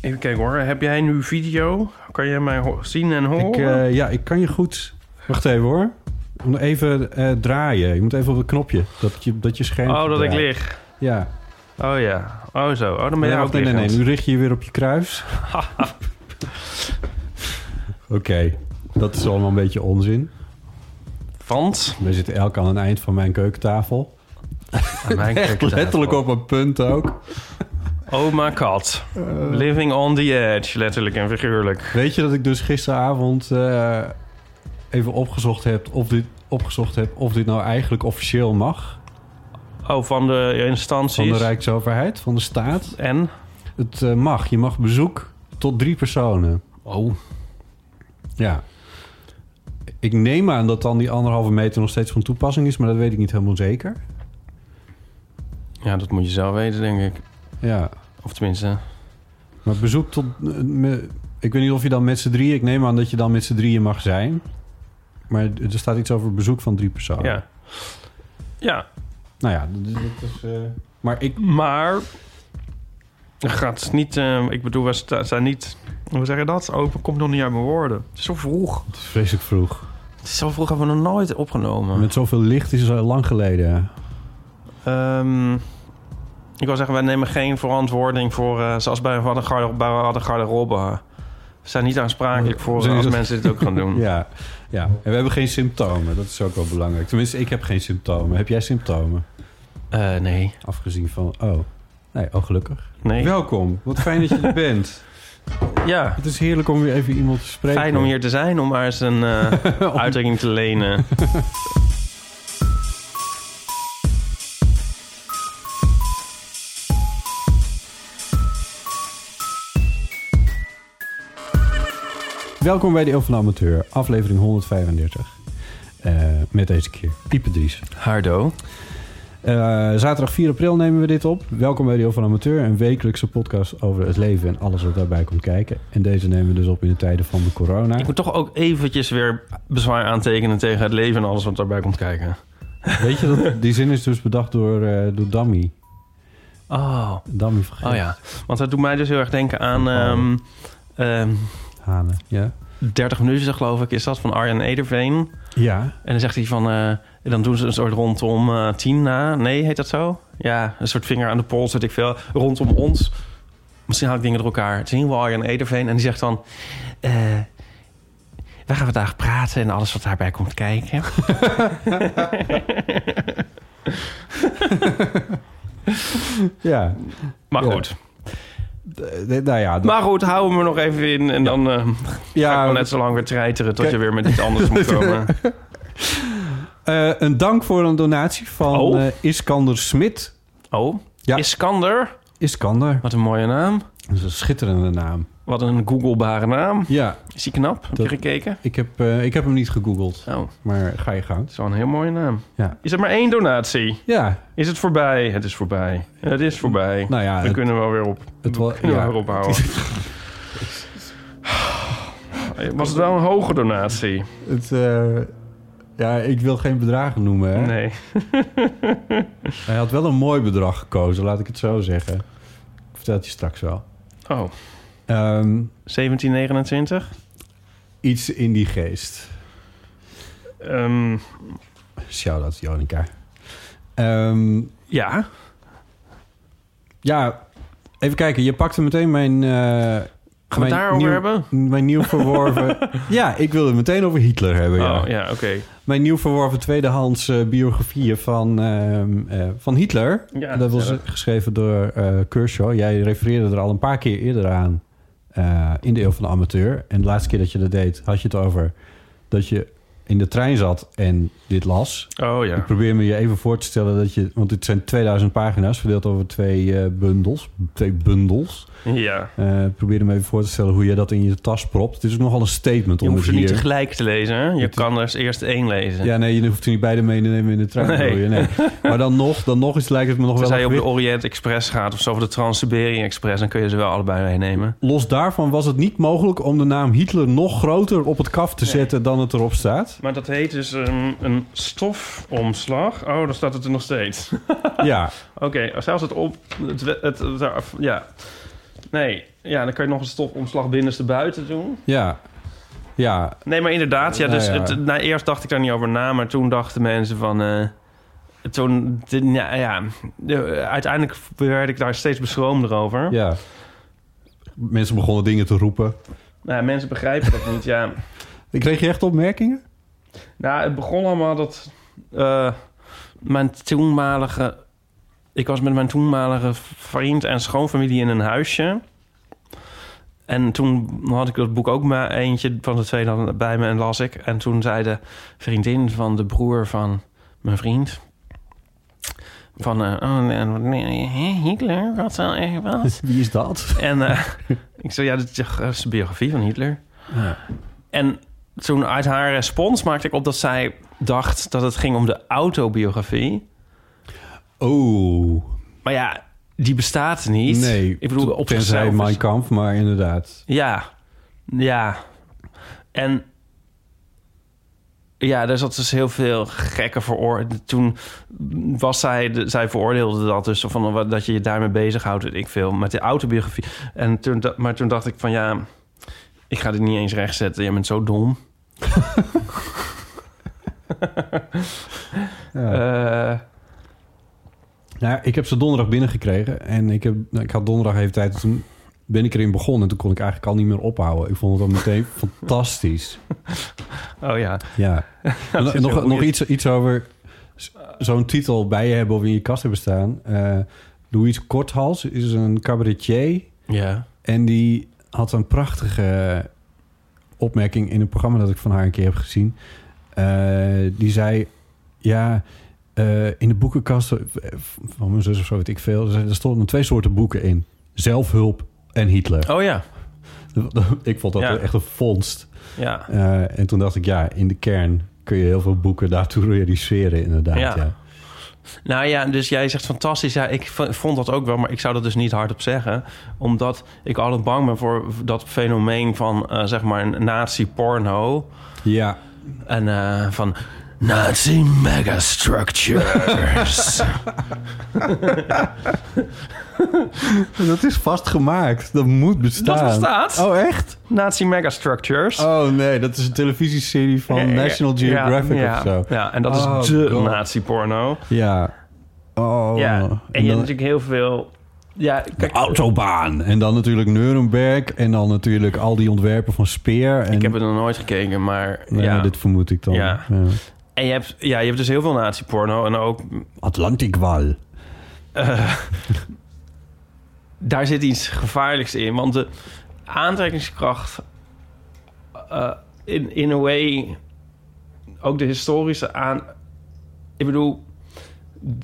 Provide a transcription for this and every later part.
Even kijken hoor. Heb jij nu video? Kan je mij zien en horen? Ik, eh, ja, ik kan je goed... Wacht even hoor. Even eh, draaien. Je moet even op het knopje. Dat je, dat je scherm oh, dat ik lig. Ja. Oh ja. Oh zo. Oh, dan ben jij Ja, ook nee, nee, nee. Nu richt je je weer op je kruis. Oké. Dat is allemaal een beetje onzin. Want? We zitten elk aan een eind van mijn keukentafel. Aan mijn Echt keukentafel. letterlijk op een punt ook. Oh my god. Living on the edge. Letterlijk en figuurlijk. Weet je dat ik dus gisteravond eh, even opgezocht heb, of dit, opgezocht heb of dit nou eigenlijk officieel mag? Oh, van de instanties. Van de Rijksoverheid, van de staat. En? Het eh, mag. Je mag bezoek tot drie personen. Oh. Ja. Ik neem aan dat dan die anderhalve meter nog steeds van toepassing is, maar dat weet ik niet helemaal zeker. Ja, dat moet je zelf weten, denk ik. Ja. Of tenminste... Maar bezoek tot... me- ik weet niet of je dan met z'n drieën... Ik neem aan dat je dan met z'n drieën mag zijn. Maar er staat iets over bezoek van drie personen. Ja. Ja. Nou ja, dat, dat is... eh, maar ik... Maar... Het gaat niet... eh, ik bedoel, we zijn niet... Hoe zeg je dat? Open komt nog niet uit mijn woorden. Het is zo vroeg. Het is vreselijk vroeg. Het is zo vroeg hebben we nog nooit opgenomen. Met zoveel licht is het al lang geleden. Ehm, ik wil zeggen, wij nemen geen verantwoording voor... eh, zoals bij Wat een garde- bij Wat een garderobe. We zijn niet aansprakelijk voor Zijn als dat- mensen dit ook gaan doen. Ja, ja. En we hebben geen symptomen. Dat is ook wel belangrijk. Tenminste, ik heb geen symptomen. Heb jij symptomen? Eh, nee. Afgezien van... Oh. Nee, oh gelukkig. Nee. Welkom. Wat fijn dat je er bent. Ja. Het is heerlijk om weer even iemand te spreken. Fijn om hier te zijn, om maar eens een eh, uitdrukking te lenen. Welkom bij de Eeuw van de Amateur, aflevering 135. Eh, met deze keer Pieper Dries. Hardo. Eh, zaterdag 4 april nemen we dit op. Welkom bij de Eeuw van de Amateur, een wekelijkse podcast over het leven en alles wat daarbij komt kijken. En deze nemen we dus op in de tijden van de corona. Ik moet toch ook eventjes weer bezwaar aantekenen tegen het leven en alles wat daarbij komt kijken. Weet je, dat, die zin is dus bedacht door, eh door Dammy. Oh. Dammy van Oh ja. Want dat doet mij dus heel erg denken aan... ehm, ehm, Ja. 30 minuten, geloof ik, is dat van Arjan Ederveen. Ja. En dan zegt hij van... eh, dan doen ze een soort rondom eh, tien na. Nee, heet dat zo? Ja, een soort vinger aan de pols, weet ik veel. Rondom ons. Misschien haal ik dingen door elkaar. Het is in ieder geval Ederveen. En die zegt dan... eh we gaan vandaag praten en alles wat daarbij komt kijken. Ja. Maar Ja. goed. Eh, nou ja, Maar goed, houden we nog even in. En dan eh Ja, ga ik wel net zo lang weer treiteren... tot Kijk- je weer met iets anders moet komen. Eh, een dank voor een donatie van Oh. eh, Iskander Smit. Oh, Ja. Iskander. Iskander. Wat een mooie naam. Dat is een schitterende naam. Wat een googelbare naam. Ja, Is die knap? Heb Dat- je gekeken? ik heb, eh, ik heb hem niet gegoogeld. Oh, Maar ga je gang. het is wel een heel mooie naam. Ja. Is er maar één donatie? Ja, Is het voorbij? Het is voorbij. Het is voorbij. nou ja, we het, kunnen wel weer op. het we kunnen ja. wel weer ophouden. Was het wel een hoge donatie? het, eh, ja, ik wil geen bedragen noemen. Hè? Nee. Hij had wel een mooi bedrag gekozen, laat ik het zo zeggen. Ik vertel het je straks wel. Oh, Ehm, 1729? iets in die geest. Ehm, Shout-out Jonica. Ehm, ja. ja, even kijken. Je pakte meteen mijn, eh, Gaan we het daarover nieuw- hebben? Mijn nieuw verworven... ja, ik wilde het meteen over Hitler hebben, ja. Oh, ja, oké. Mijn nieuw verworven tweedehands eh, biografieën van, ehm, eh, van Hitler. Ja, dat was geschreven door Kershaw. Jij refereerde er al een paar keer eerder aan eh, in de eeuw van de amateur. En de laatste keer dat je dat deed, had je het over dat je in de trein zat en dit las. Oh Ik ja. probeer me je even voor te stellen dat je... Want het zijn 2000 pagina's verdeeld over twee eh, bundels. Twee bundels. Ja. Eh probeer me even voor te stellen hoe je dat in je tas propt. Het is ook nogal een statement Je hoeft ze niet hier... tegelijk te lezen, hè? Je Het- kan er eerst één lezen. Ja, nee, je hoeft er niet beide mee te nemen in de trein. Nee. je? nee. Maar dan nog, dan nog eens lijkt het me nog wel... Tenzij je over de Orient Express gaat of zo, of de Trans-Siberian Express, dan kun je ze wel allebei meenemen. Los daarvan was het niet mogelijk om de naam Hitler nog groter op het kaf te zetten dan het erop staat. Maar dat heet dus een, een stofomslag. Oh, daar staat het er nog steeds. Ja, Oké, zelfs het op... Het, het, het- ja. Nee, ja, dan kan je nog een stofomslag binnenste buiten doen. ja, ja. Nee, maar inderdaad, ja, dus ja. Nou, eerst dacht ik daar niet over na, maar toen dachten mensen van... eh, toen, de- ja, ja, de- uiteindelijk werd ik daar steeds beschroomder over. ja. Mensen begonnen dingen te roepen. Nou, mensen begrijpen dat niet, ja. Ik kreeg je echt opmerkingen? Nou, het begon allemaal dat eh, mijn toenmalige... Ik was met mijn toenmalige vriend en schoonfamilie in een huisje. En toen had ik dat boek ook maar eentje van de twee dan bij me en las ik. En toen zei de vriendin van de broer van mijn vriend... Van, eh, oh, Hitler, wat zou wat? Wie is dat? En eh, ik zei, ja, dat is de biografie van Hitler. Ja. En toen uit haar respons maakte ik op dat zij dacht dat het ging om de autobiografie. Oh, Maar ja, die bestaat niet. nee. ik bedoel, op Tenzij Mein Kampf, maar inderdaad. Ja, ja. En ja, er zat dus heel veel gekke veroordeeld. Toen was zij, de, zij veroordeelde dat dus van dat je je daarmee bezighoudt, weet ik veel, met de autobiografie. En toen, maar toen dacht ik van ja, ik ga dit niet eens rechtzetten. Je bent zo dom. Ja. Eh, Nou, ik heb ze donderdag binnengekregen. En ik, heb, nou, ik had donderdag even tijd. Toen ben ik erin begonnen. En toen kon ik eigenlijk al niet meer ophouden. Ik vond het al meteen fantastisch. oh ja. Ja. En nog nog iets, iets over zo'n titel bij je hebben of in je kast hebben staan. Eh Louise Korthals is een cabaretier. Ja. En die had een prachtige opmerking in een programma dat ik van haar een keer heb gezien. Eh, die zei: Ja, eh, in de boekenkast eh, van mijn zus of zo weet ik veel. Er stonden twee soorten boeken in: zelfhulp en Hitler. Oh ja. ik vond dat Ja. echt een vondst. Ja. En toen dacht ik: Ja, in de kern kun je heel veel boeken daartoe realiseren, inderdaad. Ja. Ja. Nou ja, dus jij zegt fantastisch. Ja, ik vond dat ook wel, maar ik zou dat dus niet hardop zeggen. Omdat ik altijd bang ben voor dat fenomeen van, eh, zeg maar, een nazi-porno. ja. En eh, van nazi megastructures. Dat is vastgemaakt. Dat moet bestaan. Dat bestaat. Oh, echt? nazi megastructures. Oh nee, dat is een televisieserie van Ja, National Geographic ja, of zo. Ja, en dat is Oh, de God. nazi-porno. Ja. Oh. Ja, en, En je hebt natuurlijk heel veel... Ja, de autobaan. En dan natuurlijk Nuremberg. En dan natuurlijk al die ontwerpen van Speer. En, ik heb het nog nooit gekeken, maar Nee, ja. dit vermoed ik dan. Ja. En je hebt, ja, je hebt dus heel veel nazi-porno en ook Atlantikwal. daar zit iets gevaarlijks in. Want de aantrekkingskracht, eh, in, in a way, ook de historische aan... Ik bedoel,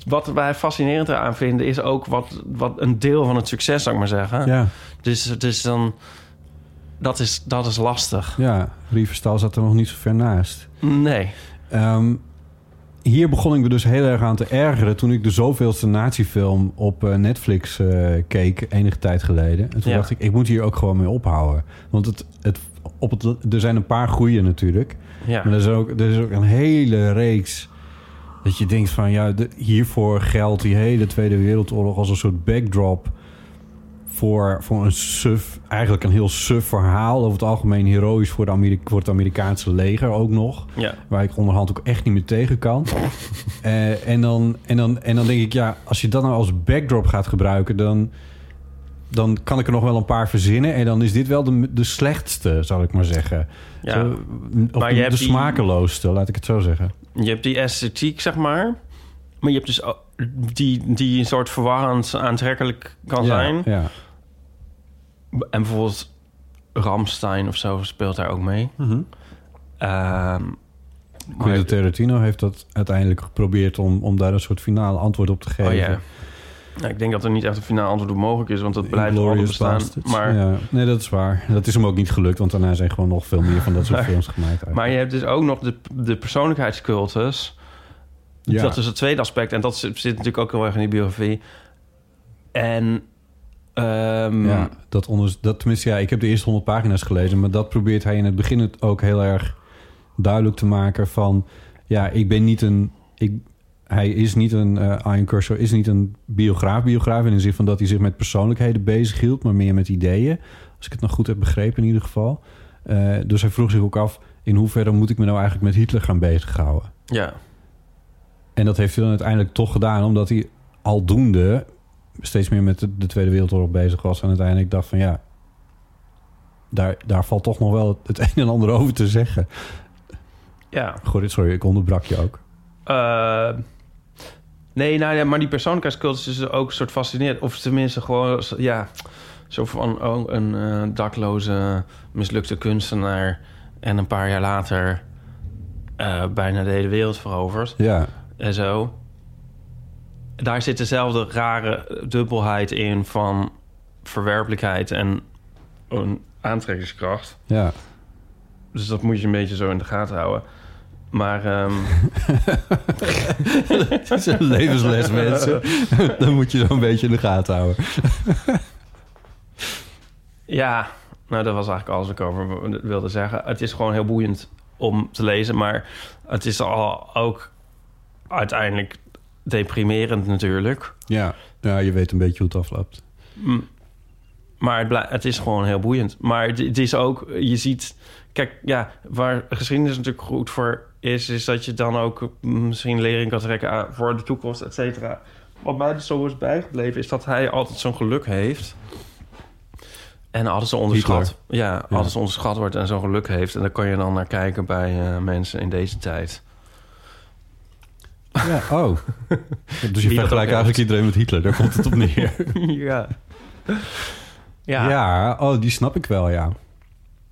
wat wij fascinerend eraan vinden... is ook wat, wat een deel van het succes, zou ik maar zeggen. Ja, Dus, dus dan... Dat is, dat is lastig. ja. Riverstal zat er nog niet zo ver naast. Nee. Ehm, hier begon ik me dus heel erg aan te ergeren... toen ik de zoveelste natiefilm op eh, Netflix eh, keek... enige tijd geleden. En toen Ja. dacht ik, ik moet hier ook gewoon mee ophouden. Want het, het, op het, er zijn een paar goeie natuurlijk... Ja. Maar er is, ook, er is ook een hele reeks... dat je denkt van... ja, de- hiervoor geldt die hele Tweede Wereldoorlog... als een soort backdrop... voor, voor een suf... eigenlijk een heel suf verhaal... over het algemeen heroïs voor, de Ameri- voor het Amerikaanse leger ook nog... ja. waar ik onderhand ook echt niet meer tegen kan. Eh, en, dan, en, dan, en dan denk ik, ja, als je dat nou als backdrop gaat gebruiken... dan dan kan ik er nog wel een paar verzinnen. En dan is dit wel de, de slechtste, zal ik maar zeggen. Ja. Zo, Maar je de, hebt de smakeloosste, laat ik het zo zeggen. Je hebt die esthetiek, zeg maar. Maar je hebt dus die, die een soort verwarrend aantrekkelijk kan ja, zijn. Ja. En bijvoorbeeld Ramstein of zo speelt daar ook mee. Ehm, maar- Quentin Tarantino heeft dat uiteindelijk geprobeerd om, om daar een soort finale antwoord op te geven. oh ja. Nou, ik denk dat er niet echt een finale antwoord op mogelijk is, want dat blijft altijd bestaan. Maar, Ja, nee, dat is waar. Dat is hem ook niet gelukt, want daarna zijn gewoon nog veel meer van dat soort Maar- films gemaakt. eigenlijk. maar je hebt dus ook nog de, de persoonlijkheidscultus. Ja. Dat is het tweede aspect. En dat zit, zit natuurlijk ook heel erg in die biografie. En... ehm, Ja, dat, onder, dat tenminste, ja, ik heb de eerste 100 pagina's gelezen, maar dat probeert hij in het begin het ook heel erg duidelijk te maken van, ja, ik ben niet een, ik, hij is niet een, eh Ian Kershaw is niet een biograaf, biograaf in de zin van dat hij zich met persoonlijkheden bezighield, maar meer met ideeën, als ik het nog goed heb begrepen in ieder geval. Eh, dus hij vroeg zich ook af, in hoeverre moet ik me nou eigenlijk met Hitler gaan bezighouden? ja. En dat heeft hij dan uiteindelijk toch gedaan, omdat hij aldoende steeds meer met de, de Tweede Wereldoorlog bezig was. En uiteindelijk dacht van ja, daar, daar valt toch nog wel het een en ander over te zeggen. ja. Goh, sorry, ik onderbrak je ook. Eh, nee, nou ja, maar die persoonlijkheidscultus is ook een soort fascinerend. Of tenminste gewoon, ja, zo van oh, een eh, dakloze, mislukte kunstenaar... en een paar jaar later eh, bijna de hele wereld veroverd Ja, en zo. Daar zit dezelfde rare dubbelheid in van verwerpelijkheid en een aantrekkingskracht. ja. Dus dat moet je een beetje zo in de gaten houden. Maar ehm, Het is een levensles, mensen. Dan moet je zo'n beetje in de gaten houden. Ja, nou dat was eigenlijk alles wat ik over wilde zeggen. Het is gewoon heel boeiend om te lezen, maar het is al ook uiteindelijk deprimerend natuurlijk. Ja. ja, je weet een beetje hoe het afloopt. M- Maar het, is gewoon heel boeiend. Maar het, het is ook, je ziet... Kijk, ja, waar geschiedenis natuurlijk goed voor is... is dat je dan ook misschien lering kan trekken aan, voor de toekomst, et cetera. Wat mij dus zo is bijgebleven... is dat hij altijd zo'n geluk heeft... En altijd zo onderschat. Ja, zo onderschat wordt en zo'n geluk heeft. En daar kan je dan naar kijken bij eh, mensen in deze tijd. Ja, oh. Dus je vergelijkt eigenlijk iedereen met Hitler. Daar komt het op neer. ja. ja. ja. oh, die snap ik wel, ja.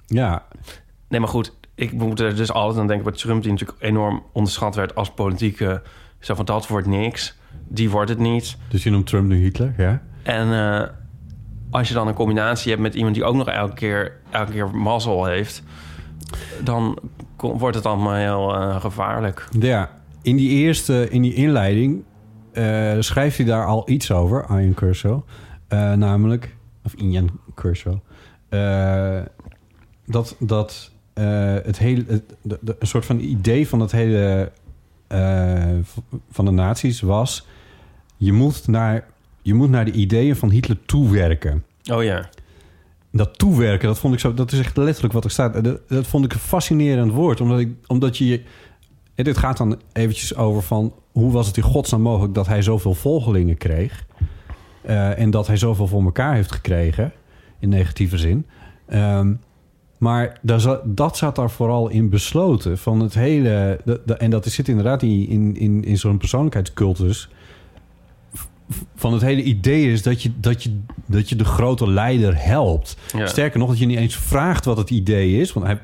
Ja, Nee, maar goed, ik moet er dus altijd aan denken... bij Trump, die natuurlijk enorm onderschat werd als politieke... Zo van, dat wordt niks. Die wordt het niet. dus je noemt Trump nu Hitler, ja? En eh, als je dan een combinatie hebt met iemand... die ook nog elke keer, elke keer mazzel heeft... dan wordt het allemaal heel eh, gevaarlijk. Ja, in die eerste, in die inleiding eh, schrijft hij daar al iets over, Ian Kershaw. Eh, namelijk, of Ian Kershaw. eh, dat dat het hele, het, de, de- een soort van idee van het hele van de nazi's was... Je moet, naar, je moet naar de ideeën van Hitler toewerken Oh ja. dat toewerken, dat vond ik zo. Dat is echt letterlijk wat er staat. Dat, dat vond ik een fascinerend woord, omdat ik, omdat je. En dit gaat dan eventjes over van hoe was het in godsnaam mogelijk dat hij zoveel volgelingen kreeg Eh, en dat hij zoveel voor elkaar heeft gekregen in negatieve zin. Ehm, maar zat, dat zat daar vooral in besloten van het hele. de- de- en dat zit inderdaad in, in, in, in zo'n persoonlijkheidscultus van het hele idee is dat je, dat je, dat je de grote leider helpt. Ja. Sterker nog, dat je niet eens vraagt wat het idee is. Want hij,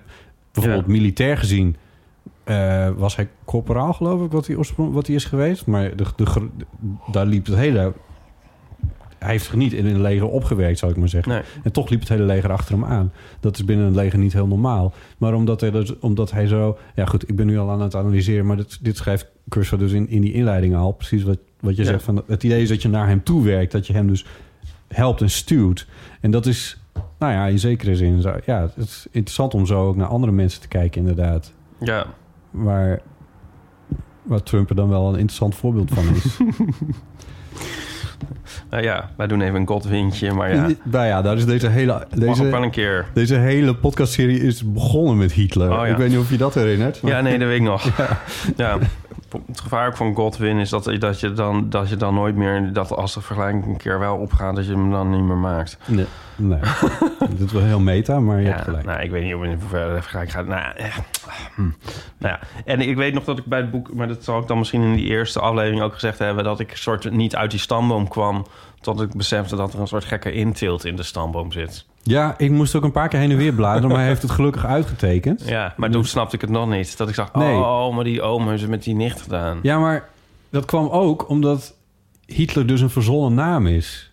bijvoorbeeld Ja. militair gezien, eh, was hij corporaal, geloof ik, wat hij, wat hij is geweest. Maar de, de, daar liep het hele... Hij heeft zich niet in een leger opgewerkt, zou ik maar zeggen. Nee. En toch liep het hele leger achter hem aan. Dat is binnen een leger niet heel normaal. Maar omdat hij, dus, omdat hij zo... Ja goed, ik ben nu al aan het analyseren... maar dit, dit schrijft Cursor dus in, in die inleiding al. Precies wat, wat je Ja. zegt. Van, het idee is dat je naar hem toe werkt. Dat je hem dus helpt en stuwt. En dat is, nou ja, in zekere zin... Zo, ja, het is interessant om zo ook naar andere mensen te kijken inderdaad. Ja. Waar, waar Trump er dan wel een interessant voorbeeld van is. Nou ja, wij doen even een godwindje, maar ja. Nou ja, daar is deze hele... Mag Deze, wel een keer. Deze hele podcastserie is begonnen met Hitler. Oh, ja. Ik weet niet of je dat herinnert. maar- Ja, nee, dat weet ik nog. Ja. het gevaar ook van Godwin is dat, dat, je dan, dat je dan nooit meer... dat als de vergelijking een keer wel opgaat... dat je hem dan niet meer maakt. Nee, nee. Dit is wel heel meta, maar je hebt gelijk. Nou, ik weet niet of in hoeverre de vergelijking gaat. Nou, eh, hm. nou ja. En ik weet nog dat ik bij het boek... maar dat zal ik dan misschien in die eerste aflevering ook gezegd hebben... dat ik soort niet uit die stamboom kwam... tot ik besefte dat er een soort gekke intilt in de stamboom zit. Ja, ik moest ook een paar keer heen en weer bladeren, maar hij heeft het gelukkig uitgetekend. Ja, maar toen snapte ik het nog niet. Dat ik zag, Nee. oh, maar die oom heeft het met die nicht gedaan. Ja, maar dat kwam ook omdat Hitler dus een verzonnen naam is.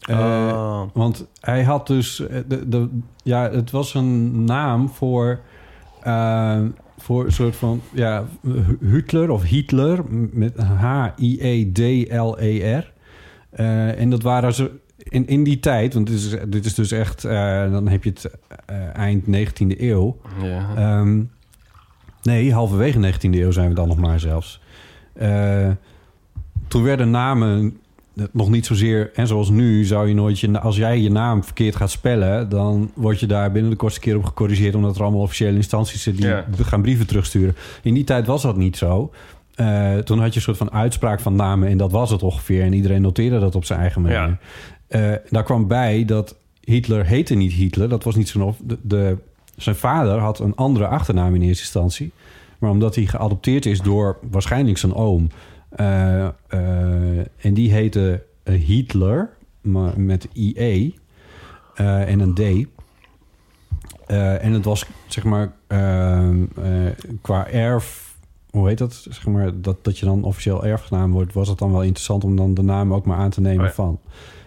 Eh, Oh. Want hij had dus... eh, De, de, ja, het was een naam voor... eh, voor een soort van... Ja, Hitler of Hitler met H-I-E-D-L-E-R. Eh, en dat waren ze... In, in die tijd, want dit is, dit is dus echt... eh, dan heb je het eh, eind 19e eeuw. Ja. Ehm, nee, halverwege 19e eeuw zijn we dan nog maar zelfs. Toen werden namen nog niet zozeer... En zoals nu zou je nooit... Je, als jij je naam verkeerd gaat spellen... dan word je daar binnen de kortste keer op gecorrigeerd... omdat er allemaal officiële instanties zitten... die Ja. gaan brieven terugsturen. In die tijd was dat niet zo. Eh, toen had je een soort van uitspraak van namen... en dat was het ongeveer. En iedereen noteerde dat op zijn eigen manier. Ja. Eh, daar kwam bij dat Hitler heette niet Hitler. Dat was niet zo... of- De, de, zijn vader had een andere achternaam in eerste instantie. Maar omdat hij geadopteerd is door waarschijnlijk zijn oom... eh, eh, en die heette eh, Hitler, maar met IE en een D. En het was, zeg maar, ehm, eh, qua erf... Hoe heet dat? Zeg maar, dat? Dat je dan officieel erfgenaam wordt... was het dan wel interessant om dan de naam ook maar aan te nemen Oh ja. van.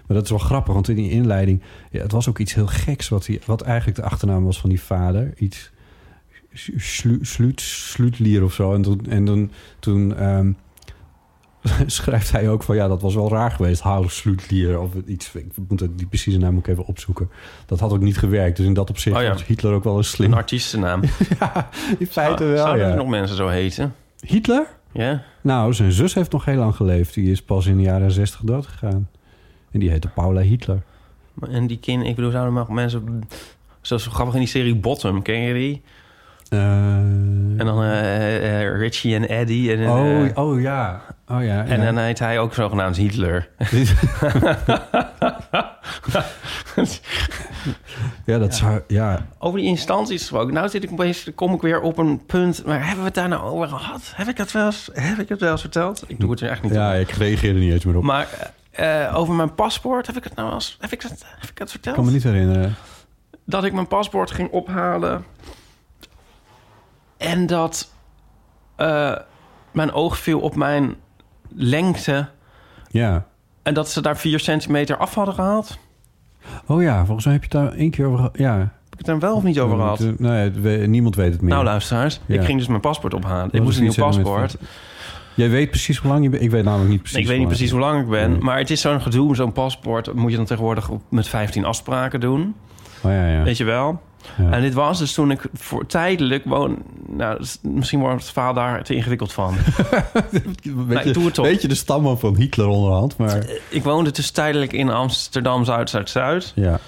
Maar dat is wel grappig, want in die inleiding... Ja, het was ook iets heel geks wat, hij, wat eigenlijk de achternaam was van die vader. Iets... Slu- Sluut, Sluutlier of zo. En toen, en toen, toen ehm, schrijft hij ook van... ja, dat was wel raar geweest. Haal Sluutlier of iets. Ik moet het, die precieze naam ik even opzoeken. Dat had ook niet gewerkt. Dus in dat opzicht Oh ja. was Hitler ook wel Een slim. artiestennaam. ja, in feite Zou- wel, Zouden ja. er nog mensen zo heten? Hitler? Ja? Nou, zijn zus heeft nog heel lang geleefd. Die is pas in de jaren zestig dood gegaan. En die heette Paula Hitler. En die kind, ik bedoel, zouden er nog mensen... Zoals grappig in die serie Bottom, ken je die? Eh, En dan eh, eh, Richie en Eddie. En, oh, oh ja. Oh ja. en ja. dan heet hij ook zogenaamd Hitler. ja, dat zou... Ja, Over die instanties gesproken. Nou zit ik opeens, kom ik weer op een punt. Maar hebben we het daar nou over gehad? Heb ik het wel eens, heb ik het wel eens verteld? Ik doe het er echt niet ja, op. ik reageerde niet eens meer op. Maar over mijn paspoort, heb ik het nou eens, heb ik het, heb ik het ik verteld? kan me niet herinneren. dat ik mijn paspoort ging ophalen. En dat eh, mijn oog viel op mijn lengte. Ja. En dat ze daar vier centimeter af hadden gehaald. Oh ja, volgens mij heb je het daar één keer over gehad. Ja. Heb ik het daar wel of niet over gehad? Nee, we- niemand weet het meer. Nou, luisteraars. Ja. Ik ging dus mijn paspoort ophalen. Ik moest een nieuw die centimeter paspoort. Jij weet precies hoe lang je bent. Ik weet namelijk niet precies ik weet niet precies hoe lang ik ben. Nee. Maar het is zo'n gedoe, zo'n paspoort. Moet je dan tegenwoordig met 15 afspraken doen. Oh ja, ja. Weet je wel? Ja. En dit was dus toen ik voor tijdelijk woon... Nou, dus misschien wordt het verhaal daar te ingewikkeld van. weet, Nou, je, ik doe het toch. weet je de stamman van Hitler onderhand, maar... ik woonde dus tijdelijk in Amsterdam Zuid-Zuid-Zuid. Ja.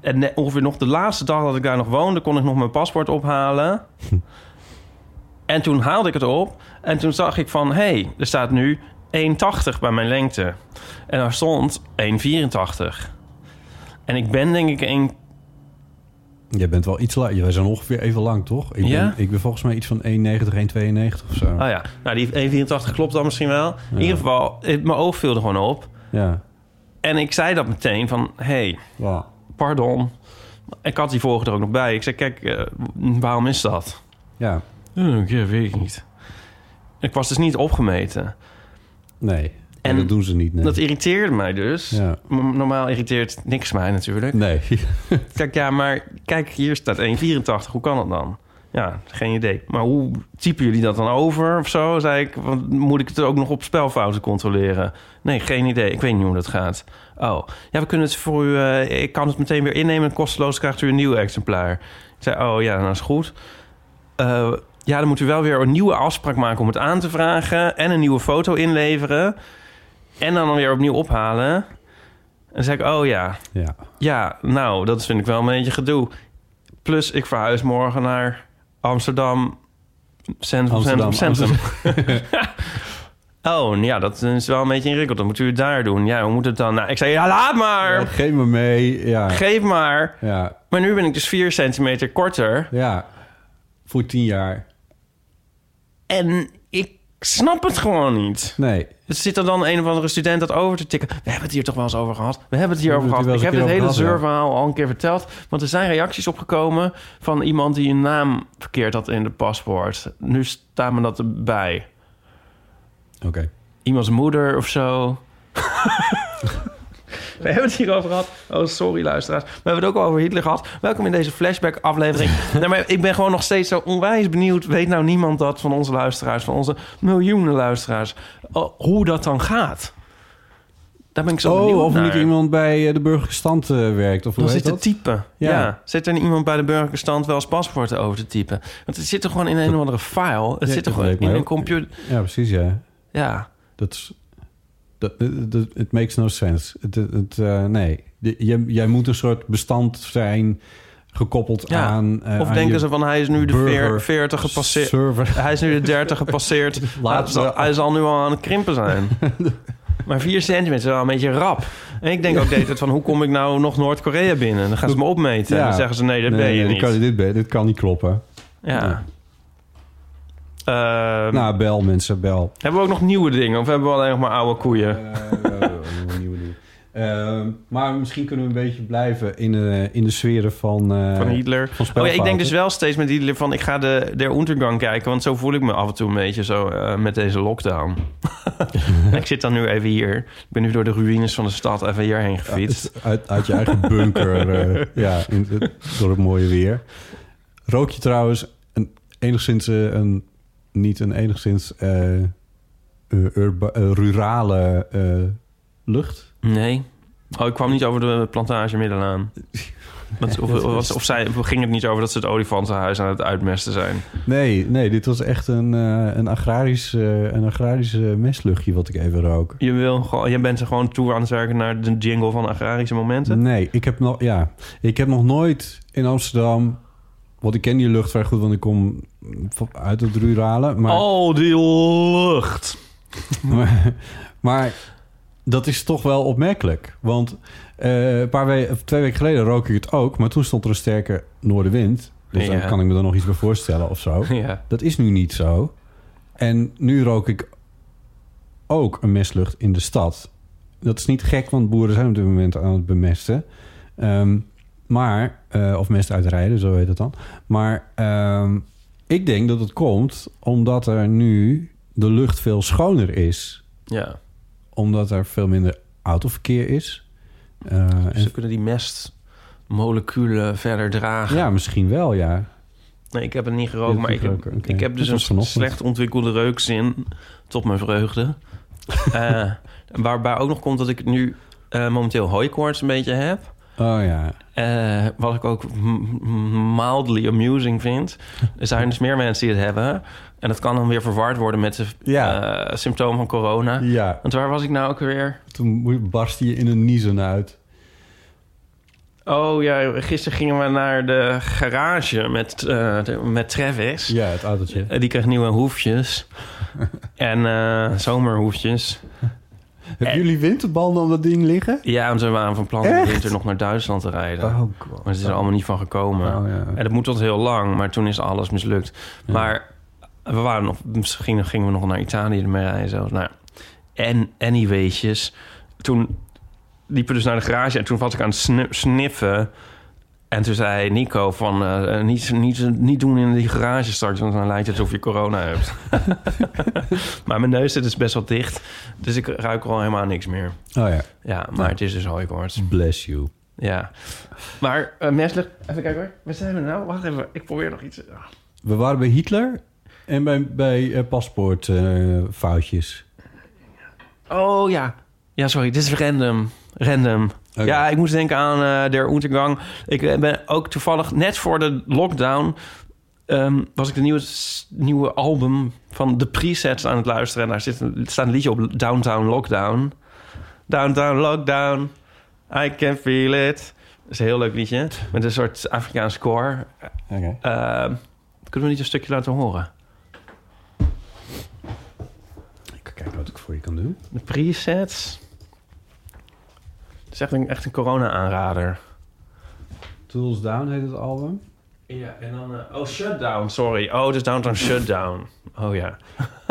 En ongeveer nog de laatste dag dat ik daar nog woonde... kon ik nog mijn paspoort ophalen. en toen haalde ik het op. En toen zag ik van... hé, hey, er staat nu 1,80 bij mijn lengte. En daar stond 1,84. En ik ben denk ik 1... Jij bent wel iets lang. Wij zijn ongeveer even lang, toch? Ik, Ja? ben, ik ben volgens mij iets van 1,90, 1,92 of zo. Oh ja, nou die 1,84 klopt dan misschien wel. In ieder geval, het- mijn oog viel er gewoon op. Ja. En ik zei dat meteen van... hé, hey, Ja. pardon. Ik had die vorige er ook nog bij. Ik zei, kijk, eh, waarom is dat? Ja. Oh, ja, weet ik niet. Ik was dus niet opgemeten. Nee. En dat doen ze niet, nee. Dat irriteerde mij dus. Ja. Normaal irriteert niks mij natuurlijk. Nee. Kijk, ja, maar kijk, hier staat 1,84. Hoe kan dat dan? Ja, geen idee. Maar hoe typen jullie dat dan over of zo? Zei ik, want moet ik het ook nog op spelfouten controleren? Nee, geen idee. Ik weet niet hoe dat gaat. Oh, ja, we kunnen het voor u... eh, ik kan het meteen weer innemen. Kosteloos krijgt u een nieuw exemplaar. Ik zei, oh ja, nou is goed. Eh, ja, dan moet u wel weer een nieuwe afspraak maken om het aan te vragen... en een nieuwe foto inleveren... en dan weer opnieuw ophalen. En dan zei ik, oh ja, Ja. ja, nou, dat vind ik wel een beetje gedoe. Plus, ik verhuis morgen naar Amsterdam. Centrum, Amsterdam, centrum, centrum. Oh, ja, dat is wel een beetje ingewikkeld. Dan moet u het daar doen. Ja, hoe moet het dan? Nou, ik zei, ja, laat maar. Ja, geef me mee. Ja. Geef maar. Ja. Maar nu ben ik dus 4 centimeter korter. ja. Voor tien jaar. En ik snap het gewoon niet. Nee. Er zit er dan een of andere student dat over te tikken. We hebben het hier toch wel eens over gehad. We hebben het hier over gehad. Ik heb een hele zeurverhaal al een keer verteld. Want er zijn reacties opgekomen van iemand die een naam verkeerd had in de paspoort. Nu staat me dat erbij. Oké. Iemands moeder of zo. We hebben het hierover gehad. Oh, sorry luisteraars. We hebben het ook al over Hitler gehad. Welkom in deze flashback-aflevering. nee, maar ik ben gewoon nog steeds zo onwijs benieuwd. Weet nou niemand dat van onze luisteraars, van onze miljoenen luisteraars, oh, hoe dat dan gaat? Daar ben ik zo benieuwd Oh, of naar. niet iemand bij eh, de burgerlijke stand eh, werkt. Of hoe zit te typen. Ja. Ja. Zit er iemand bij de burgerlijke stand wel eens paspoorten over te typen? Want het zit er gewoon in een of andere file. Het Ja, zit er gewoon in een computer. Ja, precies, ja. Ja. Dat is... It makes no sense. Het, het, het, eh, nee. Jij, jij moet een soort bestand zijn gekoppeld Ja. aan... eh, Of aan denken ze van hij is nu de burger veer, 40 gepasseerd. Hij is nu de 30 gepasseerd. Hij, zal, we- hij zal nu al aan het krimpen zijn. maar 4 centimeter is wel een beetje rap. En ik denk ook de van... hoe kom ik nou nog Noord-Korea binnen? Dan gaan ze me opmeten. En dan zeggen ze nee, dat ben je dit niet. Kan, dit, dit kan niet kloppen. Ja. Ja. Ehm, nou, bel mensen, bel. hebben we ook nog nieuwe dingen? Of hebben we alleen nog maar oude koeien? Eh, nieuwe dingen. Ehm, maar misschien kunnen we een beetje blijven in de, in de sferen van... eh, van Hitler. van Oh ja, ik denk dus wel steeds met Hitler van... ik ga de Der Untergang kijken. Want zo voel ik me af en toe een beetje zo eh, met deze lockdown. ik zit dan nu even hier. Ik ben nu door de ruïnes van de stad even hierheen gefietst. Uit, uit je eigen bunker, eh, ja, in, door het mooie weer. Rook je trouwens een, enigszins eh, een... Niet een enigszins urba- eh, rurale eh, lucht? Nee. Oh, ik kwam niet over de plantage Middelaan. Of, of, of, of zij, ging het niet over dat ze het olifantenhuis aan het uitmesten zijn? Nee, nee, dit was echt een, eh, een agrarisch, een agrarisch mestluchtje wat ik even rook. Je, wil gewoon, je bent er gewoon toe aan het werken naar de jingle van agrarische momenten? Nee, ik heb nog, ja, ik heb nog nooit in Amsterdam. Want ik ken die lucht vrij goed, want ik kom uit het rurale. Maar, Oh, die lucht. maar, maar dat is toch wel opmerkelijk. Want eh, een paar twee weken geleden rook ik het ook, maar toen stond er een sterke noordenwind. Dus Ja. dan kan ik me er nog iets bij voorstellen of zo. Ja. Dat is nu niet zo. En nu rook ik ook een mestlucht in de stad. Dat is niet gek, want boeren zijn op dit moment aan het bemesten. Ehm, maar, eh, of mest uitrijden, zo heet het dan. Maar ehm, ik denk dat het komt omdat er nu de lucht veel schoner is. ja. Omdat er veel minder autoverkeer is. Eh, en, Ze kunnen die mestmoleculen verder dragen. ja, misschien wel, ja. Nee, ik heb het niet gerookt, maar ik heb, ik dus een slecht ontwikkelde reukzin. Tot mijn vreugde. Eh, waarbij ook nog komt dat ik nu momenteel hooikoorts een beetje heb. Oh ja. Eh, wat ik ook mildly amusing vind. Er zijn dus meer mensen die het hebben. En dat kan dan weer verward worden met de Ja. symptomen van corona. Ja, Want waar was ik nou ook weer? toen barstte je in een niezen uit. Oh ja, gisteren gingen we naar de garage met, eh, de- met Travis. Ja, het autootje. Die kreeg nieuwe hoefjes. en zomerhoefjes. Hebben jullie winterbanden op dat ding liggen? Ja, en ze waren van plan om de winter nog naar Duitsland te rijden. Oh god. Maar het is er allemaal niet van gekomen. Oh, ja. En dat moet tot heel lang, maar toen is alles mislukt. Ja. Maar we waren nog, misschien gingen we nog naar Italië ermee rijden. Zelfs. Nou, en anyway'tjes. Toen liepen we dus naar de garage en toen was ik aan het sniffen. En toen zei Nico van, eh, niet, niet, niet doen in die garage straks... want dan lijkt het alsof je corona hebt. maar mijn neus zit dus best wel dicht. Dus ik ruik al helemaal niks meer. Oh ja. Ja, maar het is dus hooikoorts. Bless you. Ja. Maar uh, menselijk... Even kijken hoor. Waar zijn we nou? Wacht even. Ik probeer nog iets... Ah. We waren bij Hitler en bij, bij eh, paspoortfoutjes. Oh ja. Ja, sorry. Dit is random. Random. Ja, ik moest denken aan eh Der Untergang. Ik eh, ben ook toevallig net voor de lockdown... ehm, was ik de nieuwe, nieuwe album van de presets aan het luisteren. En daar zit een, staat een liedje op Downtown Lockdown. Downtown Lockdown. I can feel it. Dat is een heel leuk liedje. Met een soort Afrikaans koor. Oké. Ehm, kunnen we niet een stukje laten horen? Ik ga kijken wat ik kan doen. De presets. Het is echt een, echt een corona-aanrader. Tools Down heet het album. Ja, en dan... oh, Shutdown, sorry. Oh, dus Downtown Shutdown. Oh ja.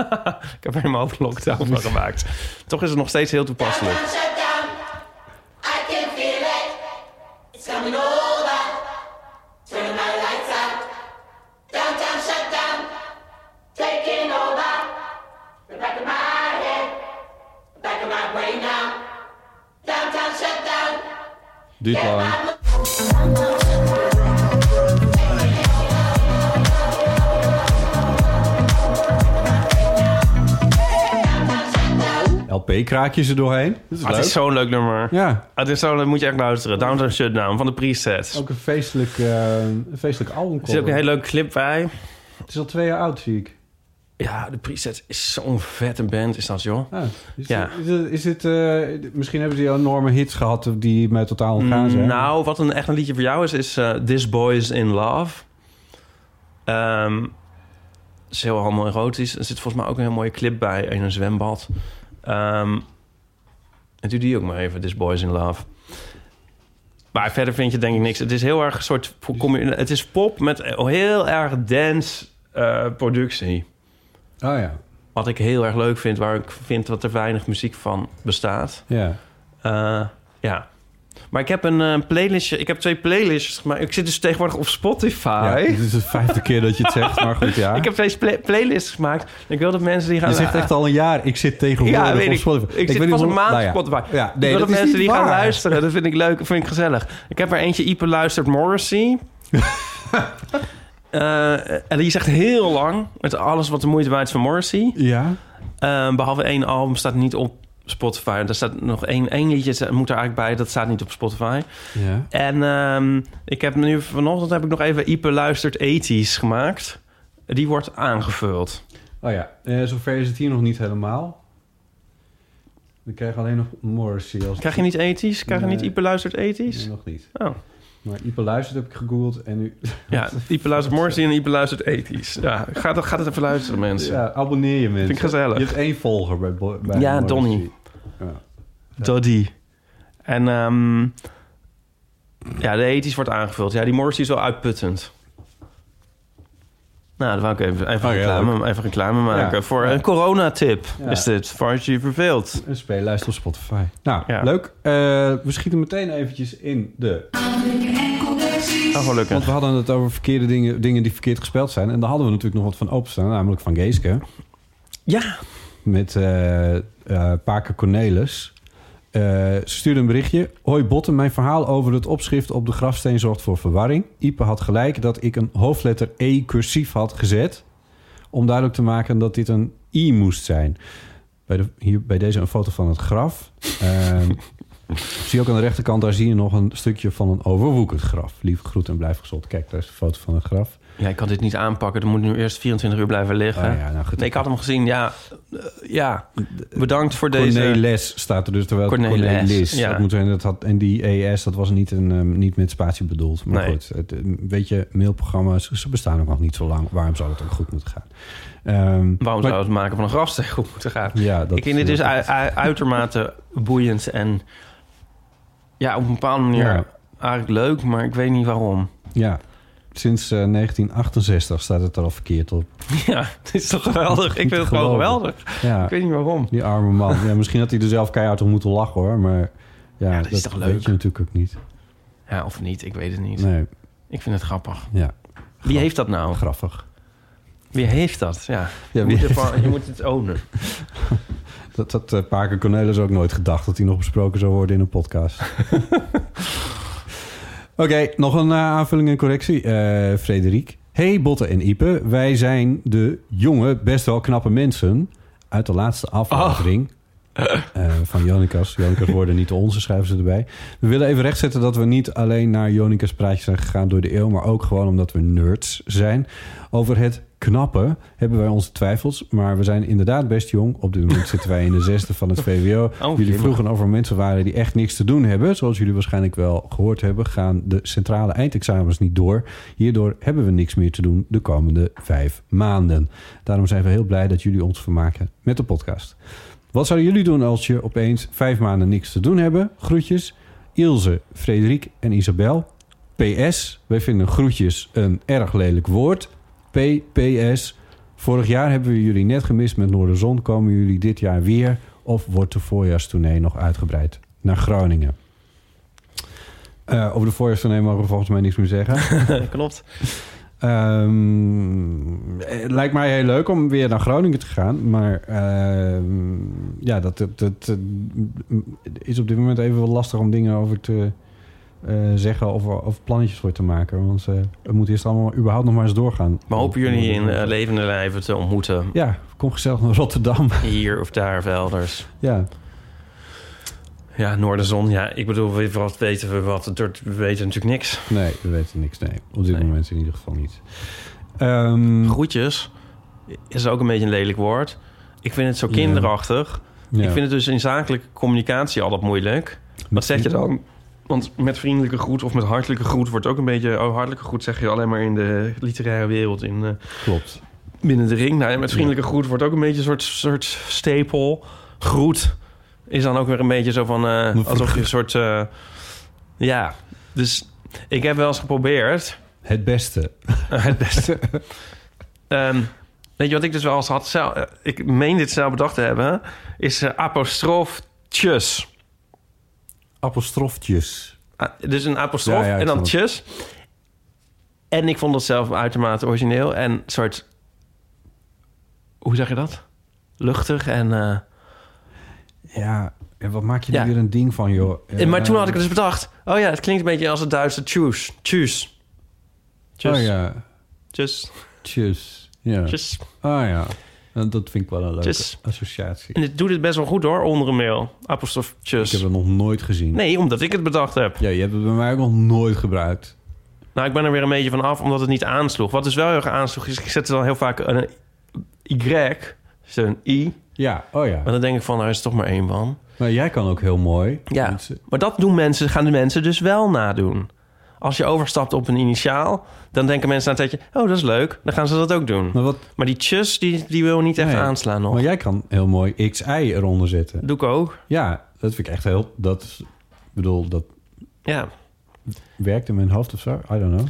ik heb er mijn hoofd lockdown van gemaakt. Toch is het nog steeds heel toepasselijk. Duurt lang. LP-kraakjes er doorheen. Dat is Ah, het leuk. is zo'n leuk nummer. Ja, Ah, het is zo, dat moet je echt luisteren. Downtown Shutdown van de presets. ook een feestelijk, eh, een feestelijk album. Er zit ook een hele leuke clip bij. Het is al twee jaar oud, zie ik. Ja, de presets is zo'n vette band, is dat joh. Ah, is, Ja. Is het, is het, eh, misschien hebben ze enorme hits gehad die mij totaal ontgaan zijn. Nou, wat een echt een liedje voor jou is, is eh, This Boy's in Love. Het is heel homoerotisch. Er zit volgens mij ook een heel mooie clip bij in een zwembad. Ehm en doe die ook maar even, This Boy's in Love. Maar verder vind je denk ik niks. Het is heel erg een soort... Het is pop met heel erg dance eh, productie. Oh ja, Wat ik heel erg leuk vind, waar ik vind dat er weinig muziek van bestaat. ja. Eh, ja. Maar ik heb een eh, playlistje. Ik heb twee playlists. Maar ik zit dus tegenwoordig op Spotify. ja. Dit is de vijfde keer dat je het zegt, maar goed, ja. Ik heb twee playlists gemaakt. Ik wil dat mensen die gaan... je zegt echt al een jaar, ik zit tegenwoordig Ja, weet op ik. Spotify. Ik, zit weet pas een maand nou op. Spotify. Ja, ik wil dat mensen die gaan luisteren. Dat vind ik leuk. Dat vind ik gezellig. Ik heb er eentje Ipe luistert Morrissey. Eh, en die zegt heel lang. Met alles wat de moeite waard is van Morrissey. Ja, Eh, behalve één album staat niet op Spotify. Er staat nog één, één liedje moet er eigenlijk bij. Dat staat niet op Spotify. ja. En ehm, ik heb nu vanochtend heb ik nog even Ipe luistert 80s gemaakt. Die wordt aangevuld. Oh ja, eh, zover is het hier nog niet helemaal. We krijgen alleen nog Morrissey. Als Krijg je niet 80s? Krijg je niet. Ipe luistert 80s? Nee, nog niet. Oh. Maar Ipe luistert heb ik gegoogeld en nu... Ja, Ipe luistert Morrissey en Ipe luistert 80s. Ja, ga, dat- ga het even luisteren, mensen. Ja, abonneer je mensen. Vind ik gezellig. Je hebt één volger bij, bij Ja. Donnie. Ja. Doddy. En ehm, ja, de 80s wordt aangevuld. Ja, die Morrissey is wel uitputtend. Nou, dan wou ik even, even, Oh, ja, reclame, even reclame maken. Ja. Voor Ja. een coronatip is dit. Voor als je verveelt. Een speellijst op Spotify. Nou, leuk. Eh, we schieten meteen eventjes in de... Oh, gelukkig. Want we hadden het over verkeerde dingen, dingen die verkeerd gespeeld zijn. En daar hadden we natuurlijk nog wat van openstaan. Namelijk van Geeske. Ja, Met eh, Paker Cornelis. Eh, ze stuurde een berichtje. Hoi Botten, mijn verhaal over het opschrift op de grafsteen zorgt voor verwarring. Ipe had gelijk dat ik een hoofdletter E cursief had gezet. Om duidelijk te maken dat dit een I moest zijn. Bij, de, hier, bij deze een foto van het graf. Ehm, zie je ook aan de rechterkant, daar zie je nog een stukje van een overwoekerd graf. Lieve groet en blijf gezond. Kijk, daar is de foto van het graf. Ja, ik kan dit niet aanpakken. Er moet nu eerst 24 uur blijven liggen. Oh ja, nou goed. Nee, ik had hem gezien. Ja, eh, ja. bedankt voor deze... Cornelis staat er dus, terwijl Cornelis, Cornelis. ja. Dat moet zijn, dat had, en die ES, dat was niet, een, ehm, niet met spatie bedoeld. Maar Nee. goed, het, eh, weet je, mailprogramma's, ze bestaan ook nog niet zo lang. Waarom zou het ook goed moeten gaan? Ehm, Waarom maar- zou het maken van een grafsteen goed moeten gaan? Ja, dat ik vind dit dus uitermate boeiend en ja, op een bepaalde manier Ja. eigenlijk leuk, maar ik weet niet waarom. Ja, sinds eh, 1968 staat het er al verkeerd op. Ja, het is toch geweldig? Ik vind het gewoon geweldig. Ja, Ik weet niet waarom. die arme man. Ja, misschien had hij er zelf keihard om moeten lachen hoor. Maar ja, Ja, dat is toch weet leuk? je natuurlijk ook niet. Ja, of niet, ik weet het niet. Nee, Ik vind het grappig. ja, Wie heeft dat nou? grappig. Wie heeft dat? Ja, Ja, je, wie moet heeft- ervan- je moet het ownen. Dat had uh, Paker Cornelis ook nooit gedacht dat hij nog besproken zou worden in een podcast. Oké, nog een eh, aanvulling en correctie. Eh Frederik. Hey Botte en Ipe, wij zijn de jonge, best wel knappe mensen uit de laatste aflevering. eh, van Jonikas. Jonikas worden niet onze, schrijven ze erbij. We willen even rechtzetten dat we niet alleen naar Jonikas praatjes zijn gegaan door de eeuw, maar ook gewoon omdat we nerds zijn. Over het knappen hebben wij onze twijfels, maar we zijn inderdaad best jong. Op dit moment zitten wij in de zesde van het VWO. jullie jemig. vroegen over mensen waren die echt niks te doen hebben. Zoals jullie waarschijnlijk wel gehoord hebben, gaan de centrale eindexamens niet door. Hierdoor hebben we niks meer te doen de komende vijf maanden. Daarom zijn we heel blij dat jullie ons vermaken met de podcast. Wat zouden jullie doen als je opeens vijf maanden niks te doen hebben? Groetjes. Ilse, Frederik en Isabel. PS, wij vinden groetjes een erg lelijk woord. PPS, vorig jaar hebben we jullie net gemist met Noorderzon. Komen jullie dit jaar weer? Of wordt de voorjaarstournee nog uitgebreid naar Groningen? Eh, over de voorjaarstournee mogen we volgens mij niks meer zeggen. Klopt. Ehm, het lijkt mij heel leuk om weer naar Groningen te gaan. Maar ehm, ja, dat, dat, dat, is op dit moment even wel lastig om dingen over te eh, zeggen of, of plannetjes voor te maken. Want eh het moet eerst allemaal überhaupt nog maar eens doorgaan. Maar hopen jullie in eh, levende lijven te ontmoeten? Ja, kom gezellig naar Rotterdam. Hier of daar, of elders. ja, Ja, Noorderzon. Ja, ik bedoel, we- wat weten we wat? We weten natuurlijk niks. nee, we weten niks. Nee, op dit Nee. moment in ieder geval niet. Ehm, Groetjes is ook een beetje een lelijk woord. Ik vind het zo Ja. kinderachtig. ja. Ik vind het dus in zakelijke communicatie altijd moeilijk. Wat zeg je dan? Want met vriendelijke groet of met hartelijke groet wordt ook een beetje... Oh, hartelijke groet zeg je alleen maar in de literaire wereld in, eh, Klopt. binnen de ring. Nou, en met vriendelijke groet wordt ook een beetje een soort, soort stapel. Groet is dan ook weer een beetje zo van... eh, alsof je een soort... eh, ja, dus ik heb wel eens geprobeerd... Het beste. Het beste. Ehm, weet je wat ik dus wel eens had? Zelf, ik meen dit zelf bedacht te hebben. Is uh, apostroftjes. Ah, dus een apostrof Ja, ja, ik en dan tjes. En ik vond dat zelf uitermate origineel. En soort... Hoe zeg je dat? Luchtig en... eh, Ja, en wat maak je er Ja. weer een ding van, joh? en maar Eh, toen had ik dus bedacht... Oh ja, het klinkt een beetje als het Duitse tjus. Tjus. Tjus. Oh ja, Tjus. tjus. Ja. Tjus. Ah ja, dat vind ik wel een leuke Tjus. associatie. En dit doet het best wel goed hoor, onder een mail. Apostrof Ik heb het nog nooit gezien. Nee, omdat ik het bedacht heb. Ja, je hebt het bij mij ook nog nooit gebruikt. Nou, ik ben er weer een beetje van af, omdat het niet aansloeg. Wat dus wel heel erg aansloeg, is ik zette dan heel vaak een Y, zo'n I. Ja, oh ja. Maar dan denk ik van, nou is het toch maar één van. Maar jij kan ook heel mooi. Ja, Mensen- maar dat doen mensen, gaan de mensen dus wel nadoen. Als je overstapt op een initiaal, dan denken mensen na een tijdje... oh, dat is leuk, dan gaan ze dat ook doen. Maar, wat, Maar die tjus, die, die wil niet echt Nee. aanslaan nog. maar jij kan heel mooi XI eronder zetten. Doe ik ook. Ja, dat vind ik echt heel... Dat bedoel, dat Ja, werkt in mijn hoofd of zo. I don't know.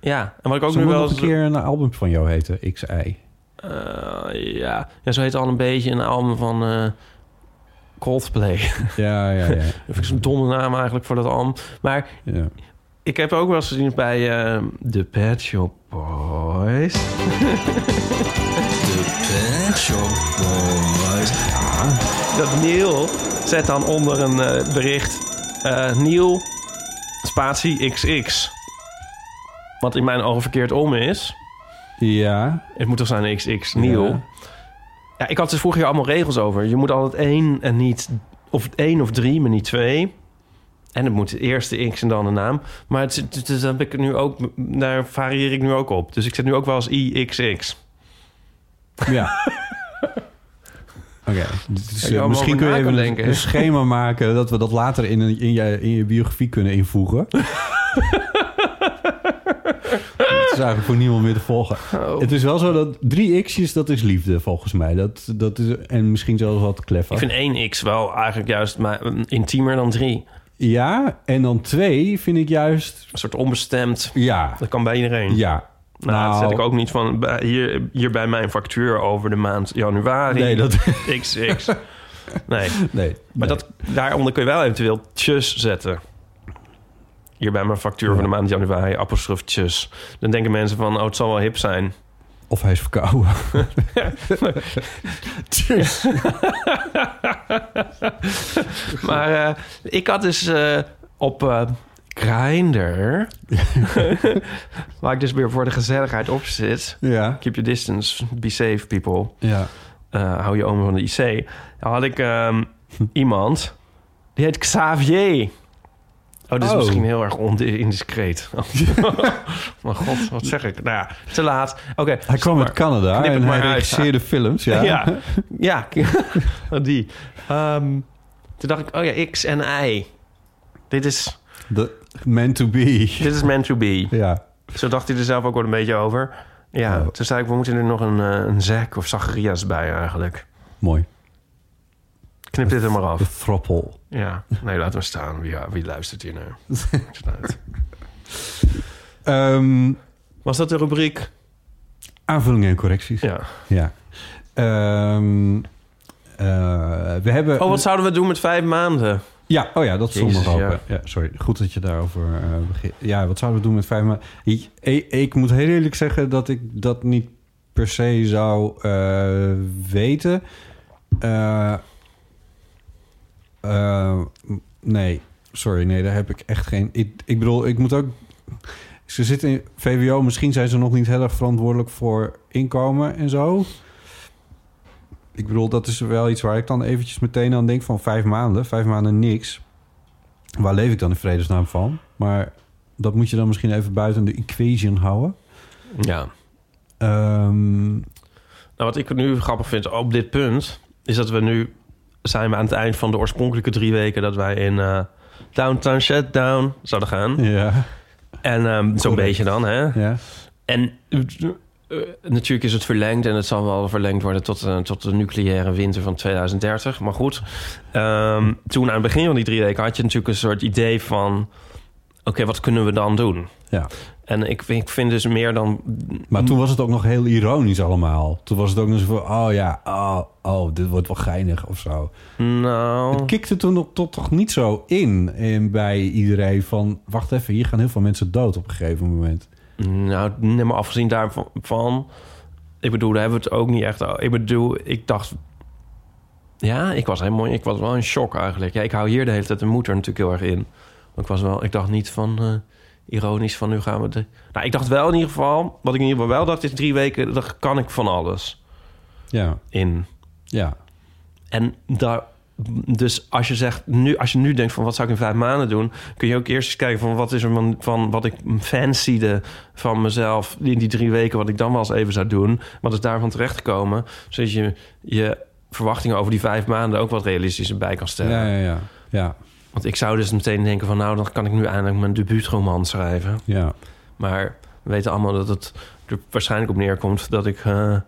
ja. En wat ik ook nu wel... nog een keer een album van jou heten, XI. Eh, ja. ja, zo heet al een beetje een album van eh, Coldplay. Ja, ja, ja. Dat vind ik zo'n domme naam eigenlijk voor dat album. Maar ja. Ik heb ook wel eens gezien bij eh The Pet Shop Boys. Pet Shop Boys. Dat Neil zet dan onder een eh, bericht... eh Neil, spatie XX. Wat in mijn ogen verkeerd om is. Ja, Het moet toch zijn XX, Neil. Ja. Ja. ik had er vroeger allemaal regels over. Je moet altijd één en niet... Of één of drie, maar niet twee. En het moet de eerste X en dan de naam. Maar het, het, het- heb ik nu ook, daar varieer ik nu ook op. Dus ik zet nu ook wel eens IXX. ja. Oké, dus, Ja, je eh, misschien kun je even een, denken. een schema maken... dat we dat later in, een, in, je, in je biografie kunnen invoegen. Het is eigenlijk voor niemand meer te volgen. Oh. Het is wel zo dat drie x'jes, dat is liefde volgens mij. Dat, dat is, en misschien zelfs wat clever. Ik vind één X wel eigenlijk juist maar, intiemer dan drie. Ja, en dan twee vind ik juist... Een soort onbestemd. Ja, Dat kan bij iedereen. ja. Nou, dat zet ik ook niet van hier, hier bij mijn factuur over de maand januari. Nee, dat... XX. Nee, Nee, maar nee. dat, daaronder kun je wel eventueel tjus zetten. Hier bij mijn factuur Ja. van de maand januari, apostrof tjus. Dan denken mensen van, oh, het zal wel hip zijn. Of hij is verkouden. Tjus. Maar eh, ik had dus eh, op eh Grindr, waar ik dus weer voor de gezelligheid op zit... Ja, Keep your distance, be safe people. ja. Eh, hou je omen van de IC. Dan had ik ehm, iemand, die heet Xavier. Oh, dit is Oh. misschien heel erg indiscreet. maar god, wat zeg ik? Nou ja, te laat. Oké. Hij kwam maar- uit Canada en hij regisseerde films. Ja. Ja, ja, die. Ehm, toen dacht ik, oh ja, X en Y. Dit is, The meant to be. dit is meant to be. Ja. Zo dacht hij er zelf ook wel een beetje over. Ja, Oh. toen zei ik, we moeten er nog een, eh, een Zack of Zacharias bij eigenlijk. Mooi. Knip dit er maar af. De throppel. Ja, nee, laat hem staan. Wie, wie luistert hier naar? Maakt het uit. Ehm, Was dat de rubriek? aanvullingen en correcties. Ja. Ja. Ehm, eh, we hebben... Oh, wat zouden we doen met vijf maanden? Ja, oh ja, dat nog open. ja. Ja. sorry. Goed dat je daarover eh begint. Ja, wat zouden we doen met vijf maanden? Ik, ik, ik moet heel eerlijk zeggen dat ik dat niet per se zou eh, weten. Eh, nee, sorry. Nee, daar heb ik echt geen... Ik, ik bedoel, ik moet ook... Ze zitten in VWO. Misschien zijn ze nog niet heel erg verantwoordelijk voor inkomen en zo. Ik bedoel, dat is wel iets waar ik dan eventjes meteen aan denk van vijf maanden. Vijf maanden niks. Waar leef ik dan in vredesnaam van? Maar dat moet je dan misschien even buiten de equation houden. Ja. Ehm, Nou, wat ik nu grappig vind op dit punt... is dat we nu zijn we aan het eind van de oorspronkelijke drie weken... dat wij in eh, Downtown Shutdown zouden gaan. ja, En ehm, zo'n beetje dan, hè? ja. En eh, natuurlijk is het verlengd... en het zal wel verlengd worden tot, eh, tot de nucleaire winter van 2030. Maar goed, ehm, toen aan het begin van die drie weken... had je natuurlijk een soort idee van... oké, wat kunnen we dan doen? ja. En ik, vind- ik vind dus meer dan... Maar toen was het ook nog heel ironisch allemaal. Toen was het ook nog zo van, oh ja, oh, oh dit wordt wel geinig of zo. Nou... Het kikte toen nog tot toch niet zo in, in bij iedereen van... wacht even, hier gaan heel veel mensen dood op een gegeven moment. Nou, neem maar afgezien daarvan... Van, ik bedoel, daar hebben we het ook niet echt... Ik bedoel, ik dacht... Ja, ik was helemaal... Ik was wel in shock eigenlijk. Ja, ik hou hier de hele tijd de moeder natuurlijk heel erg in. Maar ik was wel... Ik dacht niet van... eh, ironisch van nu gaan we... De... Nou, ik dacht wel in ieder geval... Wat ik in ieder geval wel dacht is drie weken... Daar kan ik van alles Ja, in. ja, En daar... Dus als je zegt nu, als je nu denkt van wat zou ik in vijf maanden doen, kun je ook eerst eens kijken van wat is er van, van wat ik fancyde van mezelf in die drie weken, wat ik dan wel eens even zou doen. Wat is daarvan terechtgekomen, zodat je je verwachtingen over die vijf maanden ook wat realistischer bij kan stellen. ja, ja, ja, ja, Want ik zou dus meteen denken van nou, dan kan ik nu eindelijk mijn debuutroman schrijven. ja. Maar we weten allemaal dat het er waarschijnlijk op neerkomt dat ik eh,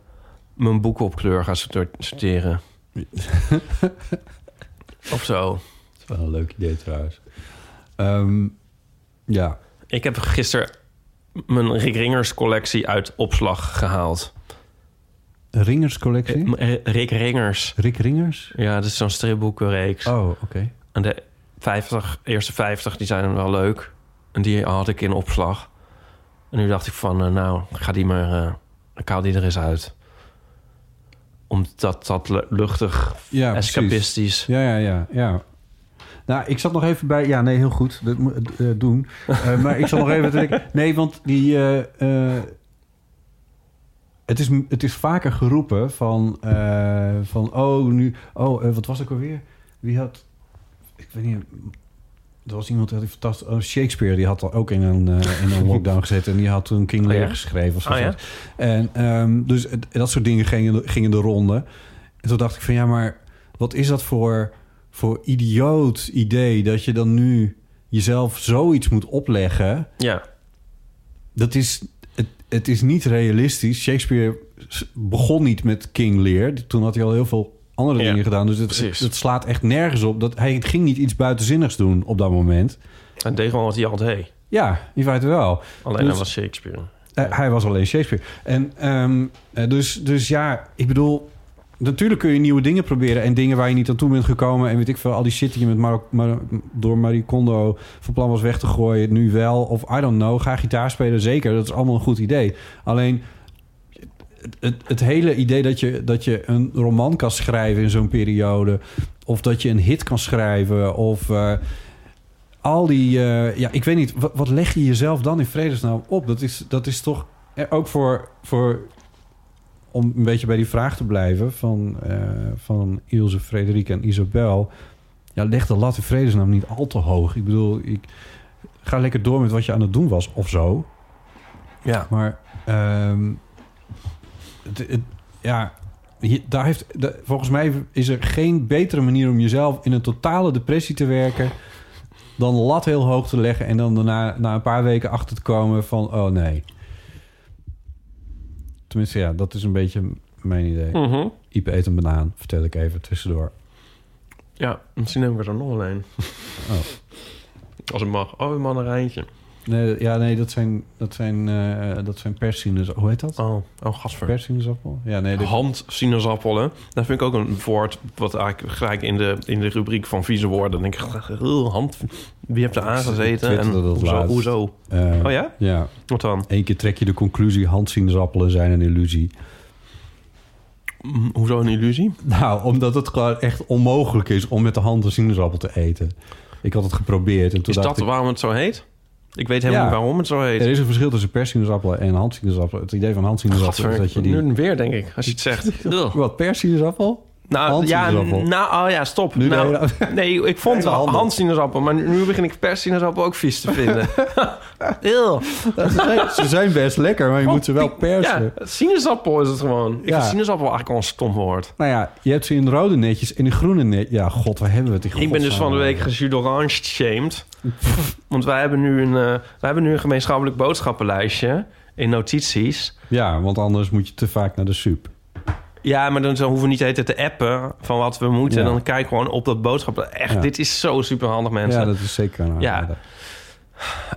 mijn boeken op kleur ga sorte- sorteren. of zo. Dat is wel een leuk idee trouwens. Ehm, ja, Ik heb gisteren mijn Rick Ringers collectie uit opslag gehaald. Ringerscollectie? Eh, Rick Ringers. Rick Ringers? Ja, dat is zo'n stripboekenreeks. Oh, oké. En de 50, eerste 50, die zijn wel leuk. En die had ik in opslag. En nu dacht ik van, eh, nou, ga die maar... eh ik haal die er eens uit. Omdat dat lu- luchtig, Ja, escapistisch... Ja, ja, ja, ja. Nou, ik zat nog even bij... Ja, nee, heel goed. Dat moet eh, doen. Eh, maar ik zat nog even denken... Nee, want die... het, is, het is vaker geroepen van... van oh, nu... Oh, wat was ik alweer? Wie had... Ik weet niet... Er was iemand die fantastisch... Oh, Shakespeare, die had al ook in een, eh, in een lockdown gezeten. En die had toen King Oh? Lear geschreven. Of zo. Oh, ja? En ehm, dus dat soort dingen gingen, gingen de ronde. En toen dacht ik van ja, maar wat is dat voor, voor idioot idee dat je dan nu jezelf zoiets moet opleggen? Ja, Dat is, het, het is niet realistisch. Shakespeare begon niet met King Lear. Toen had hij al heel veel andere Ja, dingen gedaan. Dus het, het, het slaat echt nergens op. Dat, hij ging niet iets buitenzinnigs doen op dat moment. en deed gewoon wat hij al deed. Ja, in feite wel. Alleen Dus- hij was Shakespeare. Eh, hij was alleen Shakespeare. En ehm, eh, dus, dus ja, ik bedoel... Natuurlijk kun je nieuwe dingen proberen... en dingen waar je niet aan toe bent gekomen... en weet ik veel, al die shit die je met Mar Mar- door Marie Kondo van plan was weg te gooien... nu wel, of I don't know, ga gitaar spelen, zeker. Dat is allemaal een goed idee. Alleen het, het, hele idee dat je, dat je een roman kan schrijven in zo'n periode... of dat je een hit kan schrijven, of... eh, al die, eh, ja, ik weet niet, wat, wat leg je jezelf dan in vredesnaam op? Dat is, dat is toch eh, ook voor, voor, om een beetje bij die vraag te blijven van, eh, van Ilse, Frederik en Isabel. Ja, leg de lat in vredesnaam niet al te hoog. Ik bedoel, ik ga lekker door met wat je aan het doen was of zo. Ja. Maar ehm, het, het- ja, daar heeft, de- volgens mij is er geen betere manier om jezelf in een totale depressie te werken dan de lat heel hoog te leggen en dan daarna na een paar weken achter te komen van oh nee. Tenminste, ja, dat is een beetje mijn idee. Mhm. Iep eet een banaan, vertel ik even tussendoor. Ja, misschien neem ik er nog alleen. Oh. Als het mag. Oh, een mandarijntje. Nee, ja, nee, dat zijn, dat zijn, eh dat zijn. Hoe heet dat? Oh, oh gasver. Ja, nee. dit- Handsinaasappelen. Dat vind ik ook een woord wat eigenlijk gelijk in de, in de rubriek van vieze woorden. Dan denk ik, "Ugh, hand, wie heeft er aangezeten? En hoezo? eh, Oh ja? Ja. Wat dan? Eén keer trek je de conclusie... handsinaasappelen zijn een illusie. Mm, Hoezo een illusie? Nou, omdat het gewoon echt onmogelijk is... om met de hand een sinaasappel te eten. Ik had het geprobeerd en toen Is dat ik... waarom het zo heet? Ik weet helemaal Ja. niet waarom het zo heet. Er is een verschil tussen perssienaasappelen en handsinaasappelen. Het idee van handsinaasappelen is dat je die... Nu weer, denk ik, als je het zegt. Wat, perssienaasappel? Nou, ja, nou, oh ja, stop. Nu nou, de hele- nee, ik vond hele wel handel. handsinaasappel, maar nu begin ik persinaasappel ook vies te vinden. Eeuw. Ze zijn, ze zijn best lekker, maar je moet ze wel persen. Ja, sinaasappel is het gewoon. Ik Ja. vind sinaasappel eigenlijk al een stom woord. Nou ja, je hebt ze in rode netjes en in groene netjes. Ja, god, waar hebben we het in Ik ben dus van de week godsnaam gezuurd orange shamed. Want wij hebben, nu een, eh, wij hebben nu een gemeenschappelijk boodschappenlijstje in notities. over? Ja, want anders moet je te vaak naar de soep. Ja, maar dan zo hoeven we niet eten te appen van wat we moeten. Dan kijk ik gewoon op dat boodschap. Echt, dit is zo super handig, mensen. Ja, dat is zeker een Ja.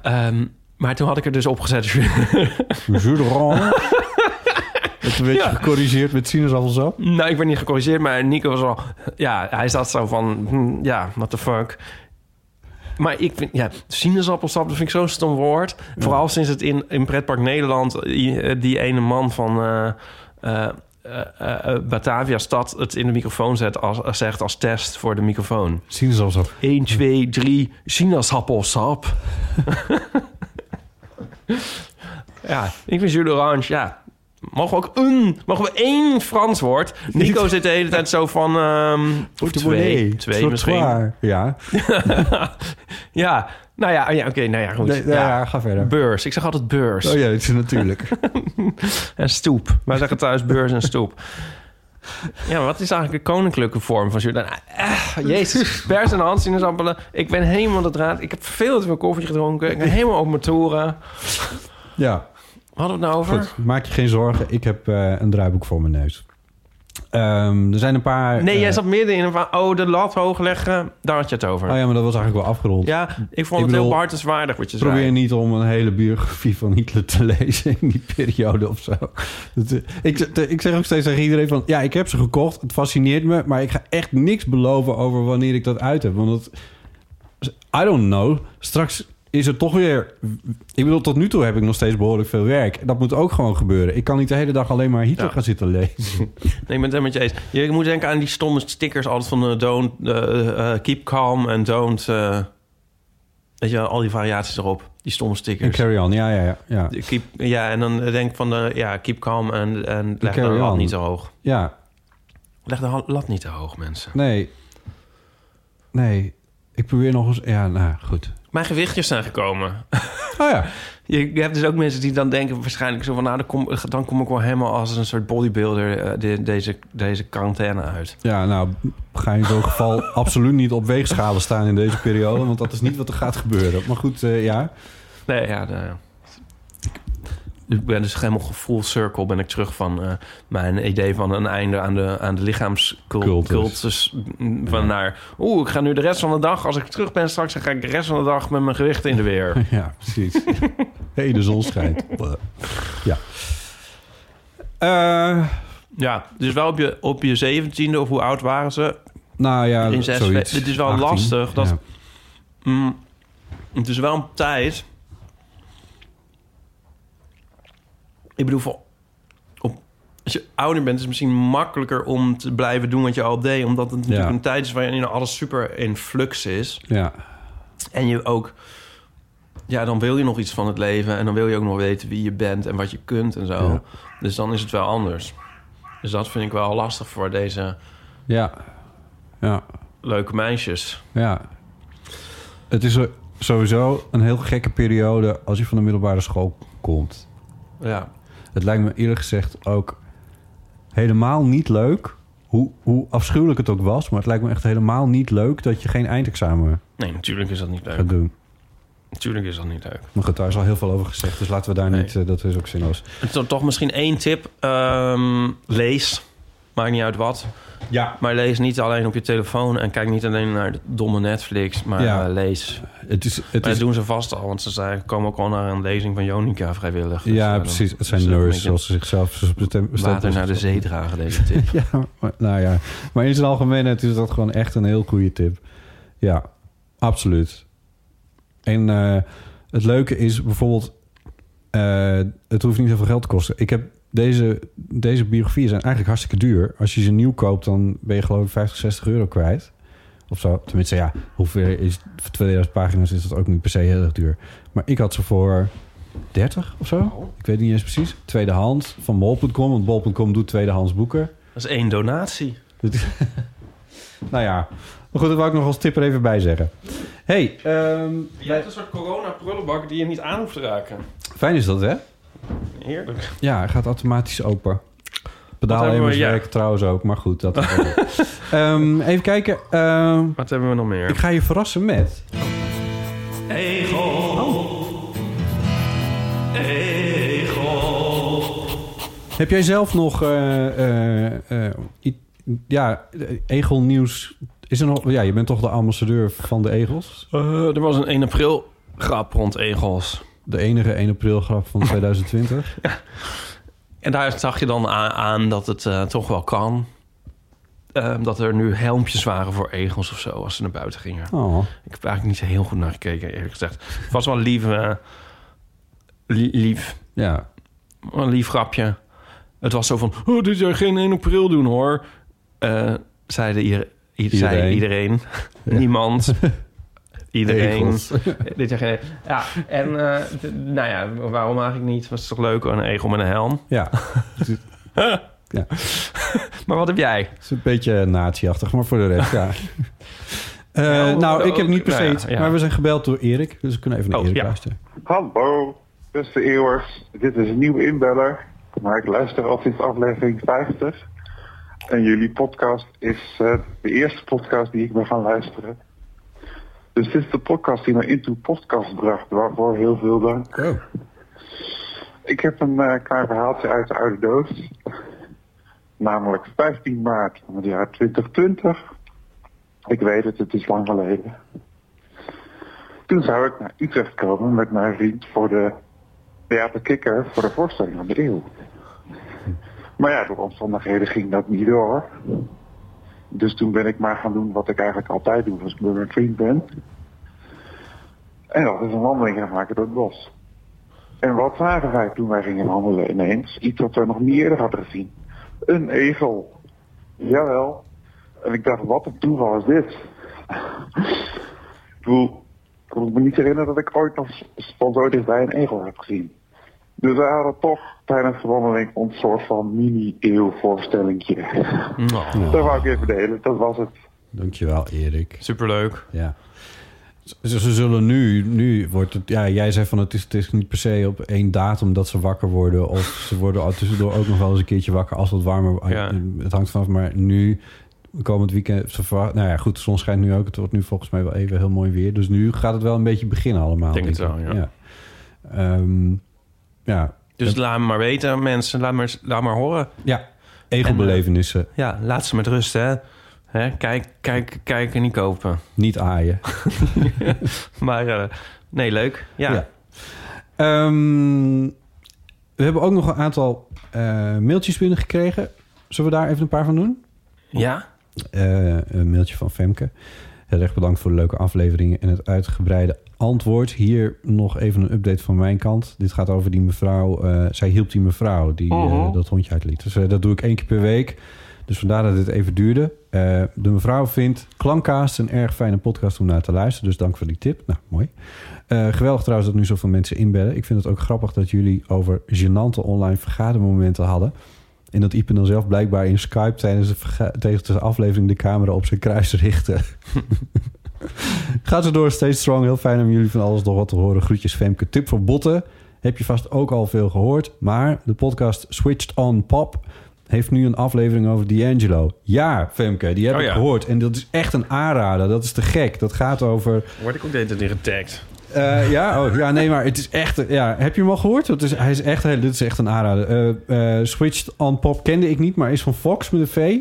Ehm, maar toen had ik er dus opgezet. Het een beetje Ja. gecorrigeerd met sinaasappelsap. nou, ik ben niet gecorrigeerd, maar Nico was al... Ja, hij zat zo van... hm, ja, what the fuck. Maar ik vind... Ja, sinaasappelsap, dat vind ik zo'n stom woord. Vooral sinds het in, in Pretpark Nederland... Die, die ene man van... eh, eh, eh, eh, Batavia Stad het in de microfoon zet als, zegt als test voor de microfoon. Sinaasappelsap. 1, 2, 3, sinaasappelsap. ja, ik vind jus d'orange, ja. Mogen we ook een, mogen we één Frans woord? Nico zit de hele tijd zo van... of twee, twee misschien. Ja. Ja, nou ja, ja oké, nou ja, goed. Nee, ja. ja, ga verder. Beurs, ik zeg altijd beurs. Oh ja, dat is natuurlijk. En stoep. Wij zeggen thuis beurs en stoep. Ja, wat is eigenlijk de koninklijke vorm van jus? Nou, eh, jezus, pers en handsinaasappelen. Ik ben helemaal de draad. Ik heb veel te veel koffie gedronken. Ik ben helemaal op mijn toeren. ja, Hadden we het nou over? goed. Maak je geen zorgen. Ik heb eh, een draaiboek voor mijn neus. Ehm, er zijn een paar... Nee, eh, jij zat midden in van... Oh, de lat hoog leggen. Daar had je het over. Oh ja, maar dat was eigenlijk wel afgerond. Ja, ik vond Ik het heel behartenswaardig wat je Probeer zei. niet om een hele biografie van Hitler te lezen in die periode of zo. Dat, eh, ik, ik zeg ook steeds tegen iedereen van... Ja, ik heb ze gekocht. Het fascineert me. Maar ik ga echt niks beloven over wanneer ik dat uit heb. Want dat... I don't know. Straks is het toch weer... Ik bedoel, tot nu toe heb ik nog steeds behoorlijk veel werk. Dat moet ook gewoon gebeuren. Ik kan niet de hele dag alleen maar Hitler Ja. gaan zitten lezen. Nee, ik ben het met je eens. Je moet denken aan die stomme stickers altijd van... eh, don't, eh, eh, keep calm and don't... weet je, al die variaties erop. Die stomme En stickers. carry on. Ja, ja, ja. Ja, De Keep, ja, en dan denk ik van... de ja, keep calm en, en leg de lat niet te hoog. ja Leg de lat niet te hoog, mensen. nee. Nee. Ik probeer nog eens... Ja, nou, goed. Mijn gewichtjes zijn gekomen. Oh ja. Je, je hebt dus ook mensen die dan denken waarschijnlijk zo van... nou, dan kom, dan kom ik wel helemaal als een soort bodybuilder eh, de- deze, deze quarantaine uit. Ja, nou, ga in zo'n geval absoluut niet op weegschalen staan in deze periode, want dat is niet wat er gaat gebeuren. Maar goed, eh, ja. Nee, ja, de, ik ben dus helemaal full circle ben ik terug van eh, mijn idee van een einde aan de, aan de lichaamscultus. Cultus. van naar, oeh, ik ga nu de rest van de dag, als ik terug ben straks, dan ga ik de rest van de dag met mijn gewicht in de weer. Ja, precies. hey, de zon schijnt. Ja. Eh, ja, dus wel op je, op je zeventiende, of hoe oud waren ze? nou ja, In zes zoiets. het is wel 18. lastig dat- Ja. Mm, het is wel een tijd. Ik bedoel, voor, op, als je ouder bent, is het misschien makkelijker om te blijven doen wat je al deed. Omdat het natuurlijk Ja. een tijd is waarin alles super in flux is. Ja. En je ook, ja, dan wil je nog iets van het leven. En dan wil je ook nog weten wie je bent en wat je kunt en zo. Ja. Dus dan is het wel anders. Dus dat vind ik wel lastig voor deze Ja. Ja. leuke meisjes. Ja. Het is sowieso een heel gekke periode als je van de middelbare school komt. Ja. Het lijkt me eerlijk gezegd ook helemaal niet leuk. Hoe, hoe afschuwelijk het ook was, maar het lijkt me echt helemaal niet leuk dat je geen eindexamen Nee, natuurlijk is dat niet leuk. gaat doen. Natuurlijk is dat niet leuk. Maar goed, daar is al heel veel over gezegd, dus laten we daar Nee. niet, eh, dat is ook zinloos. En to- toch misschien één tip. Ehm, lees. Maakt niet uit wat. Ja. Maar lees niet alleen op je telefoon en kijk niet alleen naar de domme Netflix, maar Ja. eh, lees. Het is, het Maar dat is, doen ze vast al, want ze zijn, komen ook al naar een lezing van Jonica vrijwillig. Dus, ja, eh, precies. Het zijn dus, nerds, zoals ze zichzelf water naar de zee dragen, deze tip. Ja, maar, nou ja. Maar in zijn algemeenheid is dat gewoon echt een heel goede tip. Ja, absoluut. En eh, het leuke is bijvoorbeeld... het hoeft niet zoveel geld te kosten. Ik heb deze, deze biografieën zijn eigenlijk hartstikke duur. Als je ze nieuw koopt, dan ben je geloof ik 50, 60 euro kwijt. Of zo. Tenminste, ja, hoeveel is... Voor 2000 pagina's is dat ook niet per se heel erg duur. Maar ik had ze voor 30 of zo. Ik weet niet eens precies. Tweedehand van bol.com. Want bol.com doet tweedehands boeken. Dat is één donatie. Nou ja, maar goed, dat wou ik nog als tip er even bij zeggen. hey, ehm, Je hebt een soort corona-prullenbak die je niet aan hoeft te raken. fijn is dat, hè? Heerlijk. Ja, hij gaat automatisch open. hebben we? Pedaalemmers Ja. werken trouwens ook, maar goed. Dat Ehm, even kijken. ehm, Wat hebben we nog meer? ik ga je verrassen met... Heb jij zelf nog... eh, eh, eh, ja, Egel nieuws... Is er nog, ja, je bent toch de ambassadeur van de Egels? Eh, er was een 1 april grap rond egels. De enige 1 april grap van 2020. En daar zag je dan aan, aan dat het eh, toch wel kan. Eh, dat er nu helmpjes waren voor egels of zo als ze naar buiten gingen. Oh, Ik heb eigenlijk niet zo heel goed naar gekeken, eerlijk gezegd. Het was wel lief, eh, li- lief, ja. een lief grapje. Het was zo van, oh, dit jaar geen 1 april doen hoor. Eh zeiden ieder, i- zei Iedereen. iedereen. Niemand. Iedereen. Dit geen... Ja, en eh, nou ja, waarom eigenlijk niet? Was het toch leuk, een egel met een helm? Ja, Maar wat heb jij? het is een beetje nazi-achtig, maar voor de rest, ja. Eh, Ja, nou, ik heb niet per se nou ja, iets, ja. maar we zijn gebeld door Erik, dus we kunnen even naar Oh, Erik ja. luisteren. Hallo, beste eeuwers. Dit is een nieuwe inbeller, maar ik luister al sinds aflevering 50. En jullie podcast is eh, de eerste podcast die ik ben gaan luisteren. Dus dit is de podcast die me into podcast bracht, waarvoor heel veel dank. Oh. Ik heb een eh, klein verhaaltje uit de oude doos. Namelijk 15 maart van het jaar 2020. Ik weet het, het is lang geleden. Toen zou ik naar Utrecht komen met mijn vriend voor de Theater Kikker voor de voorstelling van de eeuw. Maar ja, door omstandigheden ging dat niet door. Dus toen ben ik maar gaan doen wat ik eigenlijk altijd doe als ik met mijn vriend ben. En dat is een wandeling gaan maken door het bos. En wat zagen wij toen wij gingen wandelen ineens? Iets wat we nog niet eerder hadden gezien. Een egel. Jawel. En ik dacht, wat een toeval is dit? ik bedoel, ik me niet herinneren dat ik ooit nog van zo dichtbij een egel heb gezien. Dus we hadden toch tijdens de wandeling een soort van mini-eeuw-voorstellingje. Nou, Dat wou ik even delen, dat was het. Dankjewel, Erik. superleuk. Ja. Ze, ze zullen nu, nu wordt het, ja, jij zei van het is, het is niet per se op één datum dat ze wakker worden. Of ze worden al tussendoor ook nog wel eens een keertje wakker als het warmer Ja. Het hangt vanaf, maar nu, komend weekend, ze verwacht- nou ja, goed, de zon schijnt nu ook. Het wordt nu volgens mij wel even heel mooi weer. Dus nu gaat het wel een beetje beginnen allemaal. Denk het wel, ik. ja. Ja. Ehm, ja. Dus laat me maar weten, mensen. Laat maar, laat maar horen. ja, egelbelevenissen, Ja, laat ze met rust, hè. hè? Kijk, kijk, kijk en niet kopen. niet aaien. Maar eh, nee, leuk. Ja. Ja. Ehm, we hebben ook nog een aantal eh, mailtjes binnengekregen. Zullen we daar even een paar van doen? Ja? Eh, een mailtje van Femke. Heel erg bedankt voor de leuke afleveringen en het uitgebreide antwoord. Hier nog even een update van mijn kant. Dit gaat over die mevrouw. eh, zij hielp die mevrouw die eh, Mhm. dat hondje uitliet. Dus eh, dat doe ik één keer per week. Dus vandaar dat het even duurde. De mevrouw vindt Klankcast een erg fijne podcast om naar te luisteren. Dus dank voor die tip. Nou, mooi. Geweldig trouwens dat nu zoveel mensen inbellen. Ik vind het ook grappig dat jullie over gênante online vergadermomenten hadden. En dat Ipe dan zelf blijkbaar in Skype tijdens de, tijdens de aflevering de camera op zijn kruis richtte. Gaat zo door, steeds strong. Heel fijn om jullie van alles nog wat te horen. Groetjes Femke. Tip voor botten. Heb je vast ook al veel gehoord. Maar de podcast Switched on Pop heeft nu een aflevering over D'Angelo. Ja, Femke, die heb Oh ik ja. gehoord. En dat is echt een aanrader. Dat is te gek. Dat gaat over... Word ik ook de in getagd. Eh, ja, oh, ja, nee, maar het is echt... Ja, heb je hem al gehoord? Het is, hij is echt, dit is echt een aanrader. Eh, eh, Switched on Pop kende ik niet, maar is van Fox met een V.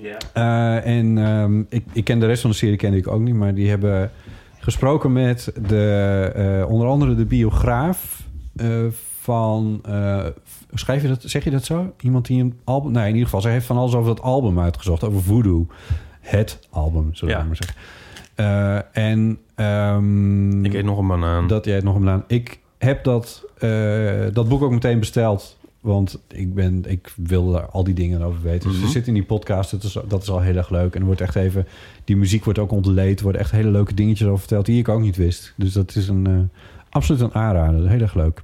Ja. Eh, en ehm, ik, ik ken de rest van de serie kende ik ook niet, maar die hebben gesproken met de, eh, onder andere de biograaf eh, van. eh, schrijf je dat? Zeg je dat zo? Iemand die een album. Nee, in ieder geval, zij heeft van alles over dat album uitgezocht, over Voodoo. Het album, zullen we Ja. maar zeggen. Eh, en ehm, Ik eet nog een banaan. dat jij het nog een banaan. Ik heb dat, eh, dat boek ook meteen besteld. Want ik, ben, ik wil daar al die dingen over weten. Dus Mhm. er zit in die podcast. Dat is, dat is al heel erg leuk. En er wordt echt even... Die muziek wordt ook ontleed. Er worden echt hele leuke dingetjes over verteld... die ik ook niet wist. Dus dat is een, eh, absoluut een aanrader. Heel erg leuk.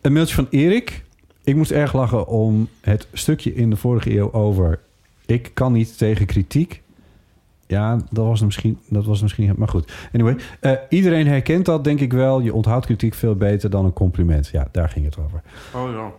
Een mailtje van Erik. Ik moest erg lachen om het stukje in de vorige eeuw over... Ik kan niet tegen kritiek. Ja, dat was misschien, dat was misschien, maar goed. Anyway, eh, iedereen herkent dat, denk ik wel. Je onthoudt kritiek veel beter dan een compliment. Ja, daar ging het over. Oh ja.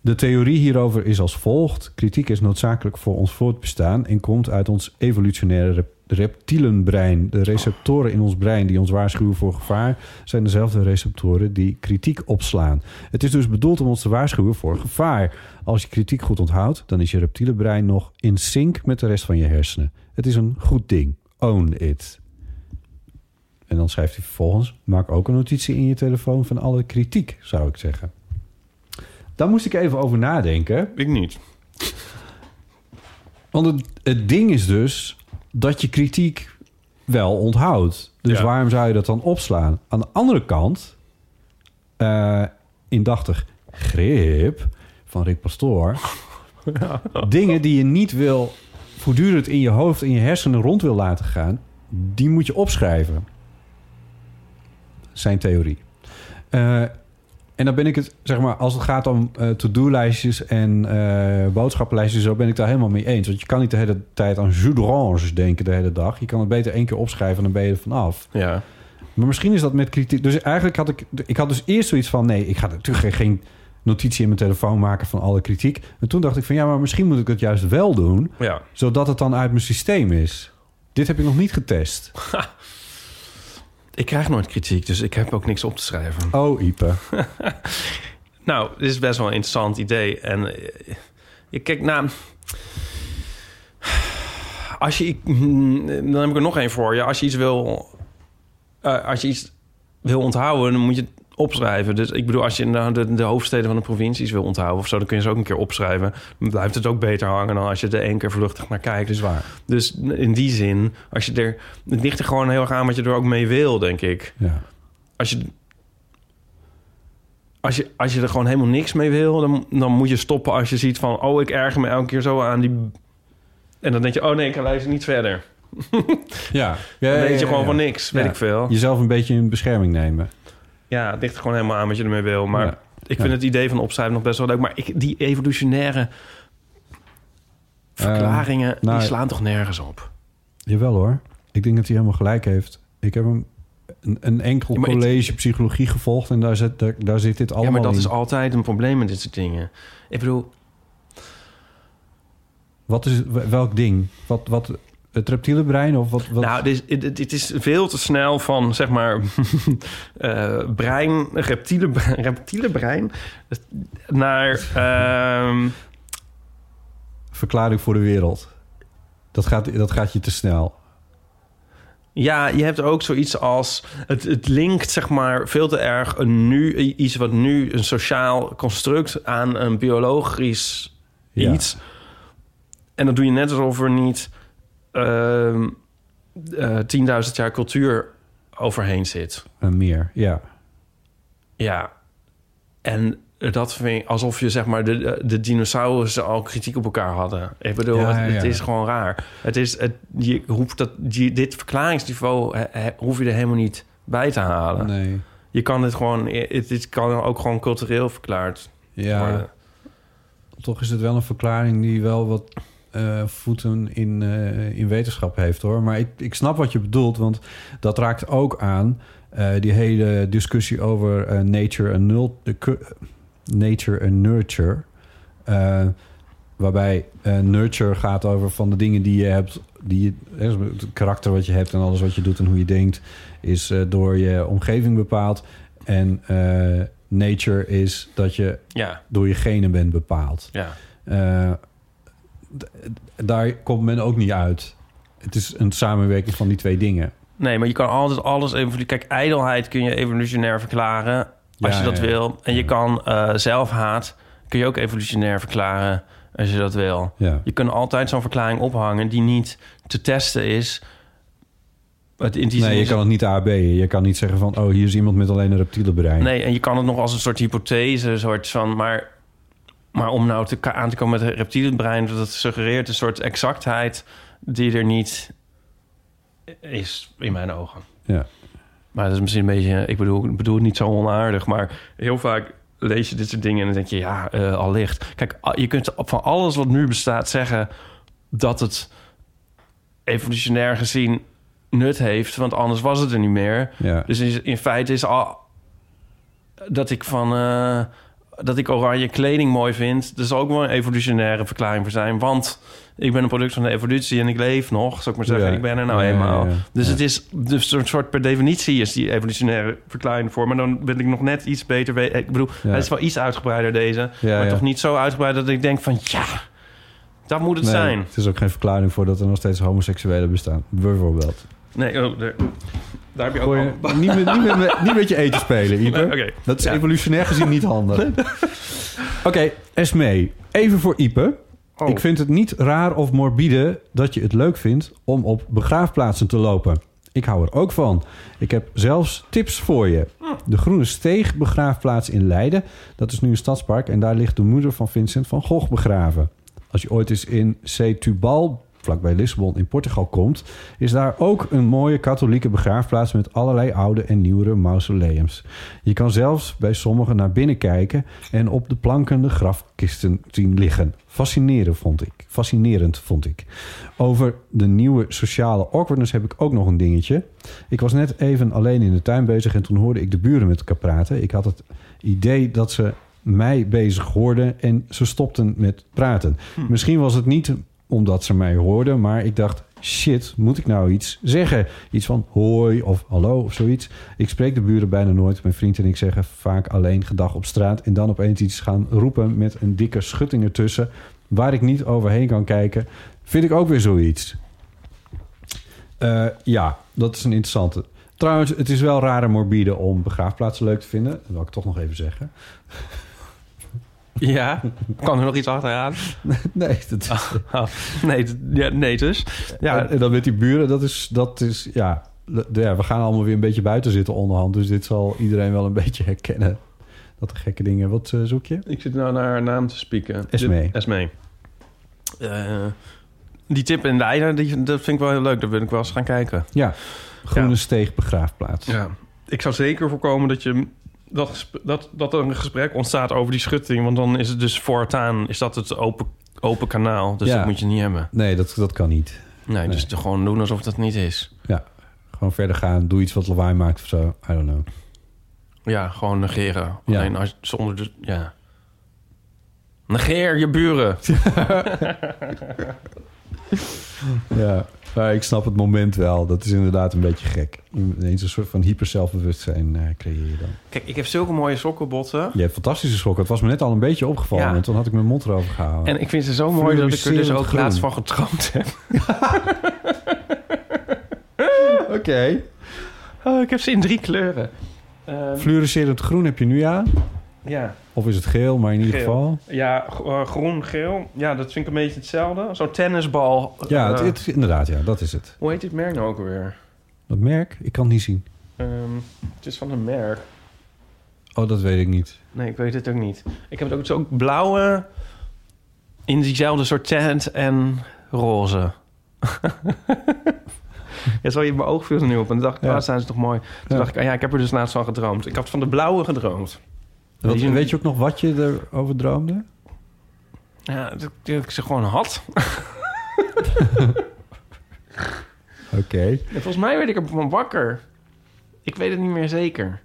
De theorie hierover is als volgt: kritiek is noodzakelijk voor ons voortbestaan en komt uit ons evolutionaire rep- reptielenbrein. De receptoren in ons brein die ons waarschuwen voor gevaar zijn dezelfde receptoren die kritiek opslaan. Het is dus bedoeld om ons te waarschuwen voor gevaar. Als je kritiek goed onthoudt, dan is je reptielenbrein nog in sync met de rest van je hersenen. Het is een goed ding. Own it. En dan schrijft hij vervolgens: maak ook een notitie in je telefoon van alle kritiek, zou ik zeggen. Daar moest ik even over nadenken. Ik niet. Want het, het ding is dus dat je kritiek wel onthoudt. Dus Ja. waarom zou je dat dan opslaan? Aan de andere kant, eh, indachtig grip van Rick Pastoor... dingen die je niet wil voortdurend in je hoofd, in je hersenen rond wil laten gaan... die moet je opschrijven. Zijn theorie. Eh, en dan ben ik het, zeg maar, als het gaat om eh, to-do-lijstjes en eh, boodschappenlijstjes, zo ben ik daar helemaal mee eens. Want je kan niet de hele tijd aan jus d'orange denken de hele dag. Je kan het beter één keer opschrijven en dan ben je er vanaf. Ja. Maar misschien is dat met kritiek. Dus eigenlijk had ik, ik had dus eerst zoiets van: nee, ik ga natuurlijk geen notitie in mijn telefoon maken van alle kritiek. En toen dacht ik van ja, maar misschien moet ik het juist wel doen, Ja. zodat het dan uit mijn systeem is. Dit heb ik nog niet getest. Ik krijg nooit kritiek, dus ik heb ook niks op te schrijven. Oh, Ipe. Nou, dit is best wel een interessant idee. En eh, je kijk, nou... Als je... mm, Dan heb ik er nog één voor je. Als je iets wil... eh, als je iets wil onthouden, dan moet je opschrijven. Dus ik bedoel, als je nou de, de hoofdsteden van de provincies wil onthouden of zo... dan kun je ze ook een keer opschrijven. Dan blijft het ook beter hangen dan als je er één keer vluchtig naar kijkt. is waar. Dus in die zin, als je er... Het ligt er gewoon heel erg aan wat je er ook mee wil, denk ik Ja. als je, als je, als je er gewoon helemaal niks mee wil, dan, dan moet je stoppen als je ziet van, oh, ik erger me elke keer zo aan die. En dan denk je, oh nee, ik luister niet verder. Ja. Dan weet ja, je gewoon ja. van niks, weet ik veel. Jezelf een beetje in bescherming nemen. Ja, het ligt er gewoon helemaal aan wat je ermee wil. Maar Ja. ik vind het idee van opschrijven nog best wel leuk. Maar ik, die evolutionaire verklaringen, nou, die slaan toch nergens op. Jawel hoor. Ik denk dat hij helemaal gelijk heeft. Ik heb hem een, een enkel Ja, college psychologie gevolgd en daar zit, daar, daar zit dit allemaal ja, maar dat in. is altijd een probleem met dit soort dingen. Ik bedoel, Wat is welk ding? Wat, wat, het reptiele brein of wat? wat? Nou, dit, is- dit, dit is veel te snel van, zeg maar, eh, brein, reptiele, brein- reptiele brein naar... ehm, Verklaring voor de wereld. Dat gaat, dat gaat je te snel. ja, je hebt ook zoiets als... Het, het linkt, zeg maar, veel te erg een nu, iets wat nu een sociaal construct aan een biologisch Ja. iets. En dat doe je net alsof er niet ehm eh, 10.000 jaar cultuur overheen zit. En meer, ja. Ja, en dat vind ik alsof je zeg maar de, de dinosaurussen al kritiek op elkaar hadden. Ik bedoel, Ja, het, is gewoon raar. Het is, het, je hoeft dat, dit verklaringsniveau he- he- hoef je er helemaal niet bij te halen. Nee. Je kan het gewoon, het, het kan ook gewoon cultureel verklaard Ja, worden. toch is het wel een verklaring die wel wat eh, voeten in, eh, in wetenschap heeft hoor. Maar ik, ik snap wat je bedoelt, want dat raakt ook aan eh, die hele discussie over nature en nul, nature en nurture. Waarbij nurture gaat over van de dingen die je hebt die je, hè, het karakter wat je hebt en alles wat je doet en hoe je denkt, is door je omgeving bepaald. En nature is dat je Ja, door je genen bent bepaald. ja. Daar komt men ook niet uit. Het is een samenwerking van die twee dingen. Nee, maar je kan altijd alles even... Kijk, ijdelheid kun je evolutionair verklaren als Ja, je dat ja, wil. En je kan eh, zelfhaat kun je ook evolutionair verklaren als je dat wil. Ja. Je kunt altijd zo'n verklaring ophangen die niet te testen is. Het, in die Nee, zin je kan het niet AB'en. Je kan niet zeggen van... oh, hier is iemand met alleen een reptiele brein. Nee, en je kan het nog als een soort hypothese, een soort van... Maar, maar om nou te, aan te komen met het reptiele brein... dat suggereert een soort exactheid die er niet is, in mijn ogen. Ja. Maar dat is misschien een beetje... Ik bedoel, ik bedoel het niet zo onaardig, maar heel vaak lees je dit soort dingen... en dan denk je, ja, eh allicht. Kijk, je kunt van alles wat nu bestaat zeggen... dat het evolutionair gezien nut heeft... want anders was het er niet meer. Ja. Dus in, in feite is al dat ik van eh, dat ik oranje kleding mooi vind, dat is ook wel een evolutionaire verklaring voor zijn. Want ik ben een product van de evolutie en ik leef nog, zou ik maar zeggen. Ja. Ik ben er nou Ja, eenmaal. ja. Dus het is dus een soort per definitie is die evolutionaire verklaring voor. Maar dan ben ik nog net iets beter. Ik bedoel, hij is wel iets uitgebreider deze, Ja, maar toch niet zo uitgebreid dat ik denk van ja, dat moet het Nee, zijn. Het is ook geen verklaring voor dat er nog steeds homoseksuelen bestaan. Bijvoorbeeld. Nee, oh, daar, heb je ook Gooi je- al- niet, met, niet, met, niet met je eten spelen, Ipe. Dat is Ja. evolutionair gezien niet handig. Oké, Esmee. Even voor Ipe. Oh. Ik vind het niet raar of morbide dat je het leuk vindt om op begraafplaatsen te lopen. Ik hou er ook van. Ik heb zelfs tips voor je. De Groene Steeg begraafplaats in Leiden. Dat is nu een stadspark en daar ligt de moeder van Vincent van Gogh begraven. Als je ooit eens in Setúbal, vlakbij Lissabon in Portugal komt... is daar ook een mooie katholieke begraafplaats... met allerlei oude en nieuwere mausoleums. Je kan zelfs bij sommigen naar binnen kijken... en op de planken de grafkisten zien liggen. Fascinerend vond ik. Fascinerend vond ik. Over de nieuwe sociale awkwardness heb ik ook nog een dingetje. Ik was net even alleen in de tuin bezig... en toen hoorde ik de buren met elkaar praten. Ik had het idee dat ze mij bezig hoorden en ze stopten met praten. Misschien was het niet omdat ze mij hoorden, maar ik dacht... shit, moet ik nou iets zeggen? Iets van hoi of hallo of zoiets. Ik spreek de buren bijna nooit. Mijn vriend en ik zeggen vaak alleen gedag op straat... en dan opeens iets gaan roepen met een dikke schutting ertussen... waar ik niet overheen kan kijken. Vind ik ook weer zoiets. Eh, ja, dat is een interessante. Trouwens, het is wel raar en morbide om begraafplaatsen leuk te vinden. Dat wil ik toch nog even zeggen. Ja, kan er nog iets achteraan? Nee, dat is, Oh, nee, ja, nee dus. Ja, en, en dan met die buren, dat is, dat is ja, de- ja, we gaan allemaal weer een beetje buiten zitten onderhand. Dus dit zal iedereen wel een beetje herkennen. Dat de gekke dingen. Wat eh, zoek je? ik zit nou naar haar naam te spieken. Esmee. Dit- Esmee. Eh, die tip in Leiden, die, dat vind ik wel heel leuk. Daar wil ik wel eens gaan kijken. Ja, Groene Ja. Steeg begraafplaats. Ja. Ik zou zeker voorkomen dat je... Dat, dat, dat er een gesprek ontstaat over die schutting. Want dan is het dus voortaan is dat het open, open kanaal. Dus Ja. dat moet je niet hebben. Nee, dat, dat kan niet. Nee, dus Nee. gewoon doen alsof dat niet is. Ja, gewoon verder gaan. Doe iets wat lawaai maakt of zo. I don't know. Ja, gewoon negeren. Ja. Alleen als, zonder de... Ja. Negeer je buren. Ja, maar ik snap het moment wel. Dat is inderdaad een beetje gek. Ineens een soort van hyper zelfbewustzijn eh, creëer je dan. Kijk, ik heb zulke mooie sokkenbotten. Je hebt fantastische sokken. Het was me net al een beetje opgevallen. Ja. En toen had ik mijn mond erover gehouden. En ik vind ze zo mooi dat ik er dus ook groen. laatst van gedroomd heb. Oké. Oh, ik heb ze in drie kleuren. Ehm, Fluoriserend groen heb je nu aan. Ja, Of is het geel, maar in ieder Geel. geval. ja eh, groen, geel. Ja, dat vind ik een beetje hetzelfde. Zo'n tennisbal. Ja, het, Eh, het- inderdaad, ja, dat is het. Hoe heet dit merk nou ook weer? Dat merk? Ik kan het niet zien. Ehm, het is van een merk. Oh, dat weet ik niet. Nee, ik weet het ook niet. Ik heb het ook zo blauwe in diezelfde soort tent en roze. ja, zo je mijn oog viel er nu op. En toen dacht ik, Ja. ja. zijn ze toch mooi. Toen Ja. dacht ik, ah ja, ik heb er dus laatst van gedroomd. Ik had van de blauwe gedroomd. Wat, Die- weet je ook nog wat je erover droomde? Ja, dat, dat ik ze gewoon had. Oké. En volgens mij werd ik ervan wakker. Ik weet het niet meer zeker.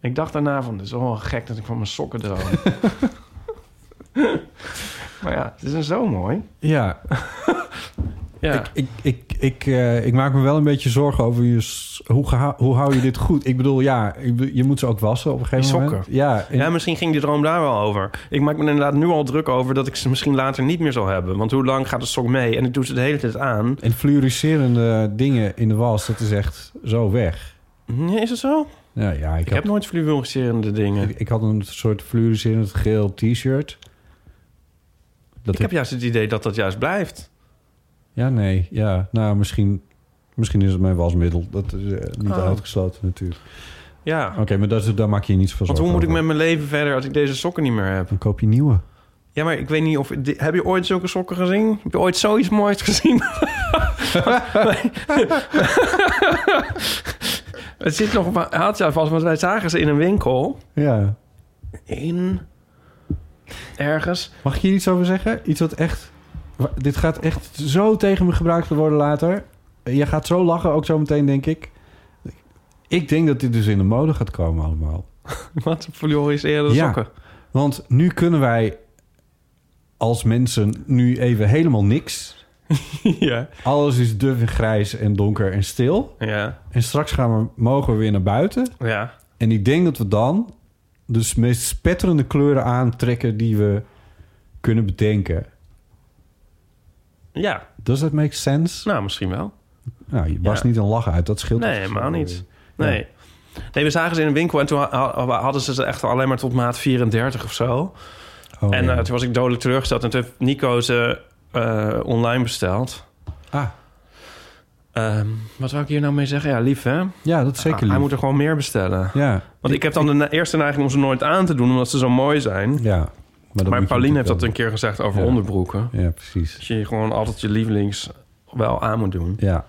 Ik dacht daarna van, het is wel gek dat ik van mijn sokken droom. maar ja, het is een zo mooi. Ja. Ja. Ik, ik, ik, ik, eh, ik maak me wel een beetje zorgen over je... Hoe, geha- hoe hou je dit goed? Ik bedoel, ja, je moet ze ook wassen op een gegeven moment. Ja, Ja, misschien ging die droom daar wel over. Ik maak me inderdaad nu al druk over dat ik ze misschien later niet meer zal hebben. Want hoe lang gaat de sok mee? En ik doe ze de hele tijd aan. en fluoriserende dingen in de was, dat is echt zo weg. Nee, is het zo? Ja, ja ik, Ik had, heb nooit fluoriserende dingen. ik, ik had een soort fluoriserend geel t-shirt. Dat ik heb juist het idee dat dat juist blijft. Ja, nee. Ja, nou, misschien, misschien is het mijn wasmiddel. Dat is eh, niet Oh. uitgesloten natuurlijk. Ja. Oké, maar dat is, daar maak je je niet zoveel Want zorgen hoe moet ik over. met mijn leven verder als ik deze sokken niet meer heb? Dan koop je nieuwe. Ja, maar ik weet niet of... di- Heb je ooit zulke sokken gezien? Heb je ooit zoiets moois gezien? het zit nog... Had jou vast, want wij zagen ze in een winkel. Ja. In... Ergens. Mag ik hier iets over zeggen? Iets wat echt... Dit gaat echt zo tegen me gebruikt worden later. Je gaat zo lachen, ook zo meteen, denk ik. Ik denk dat dit dus in de mode gaat komen allemaal. Wat? Fluoriserende Ja. sokken. Want nu kunnen wij als mensen nu even helemaal niks. ja. Alles is duf en grijs en donker en stil. Ja. En straks gaan we, mogen we weer naar buiten. Ja. En ik denk dat we dan de meest spetterende kleuren aantrekken die we kunnen bedenken. Ja. Does that make sense? Nou, misschien wel. Nou, je barst Ja. niet een lachen uit. Dat scheelt. Nee, helemaal niet. Nee. Nee, we zagen ze in een winkel en toen ha- hadden ze ze echt alleen maar tot maat 34 of zo. Oh, en ja. eh, toen was ik dodelijk teleurgesteld. En toen heeft Nico ze eh, online besteld. Ah, Ehm, wat wou ik hier nou mee zeggen? Ja, lief hè? ja, dat is zeker Ah, Hij lief. moet er gewoon meer bestellen. Ja, Want ik heb dan de eerste neiging om ze nooit aan te doen... omdat ze zo mooi zijn. ja. Maar, Pauline heeft dat een keer gezegd over Ja. onderbroeken. Ja, precies. Dat je gewoon altijd je lievelings wel aan moet doen. Ja.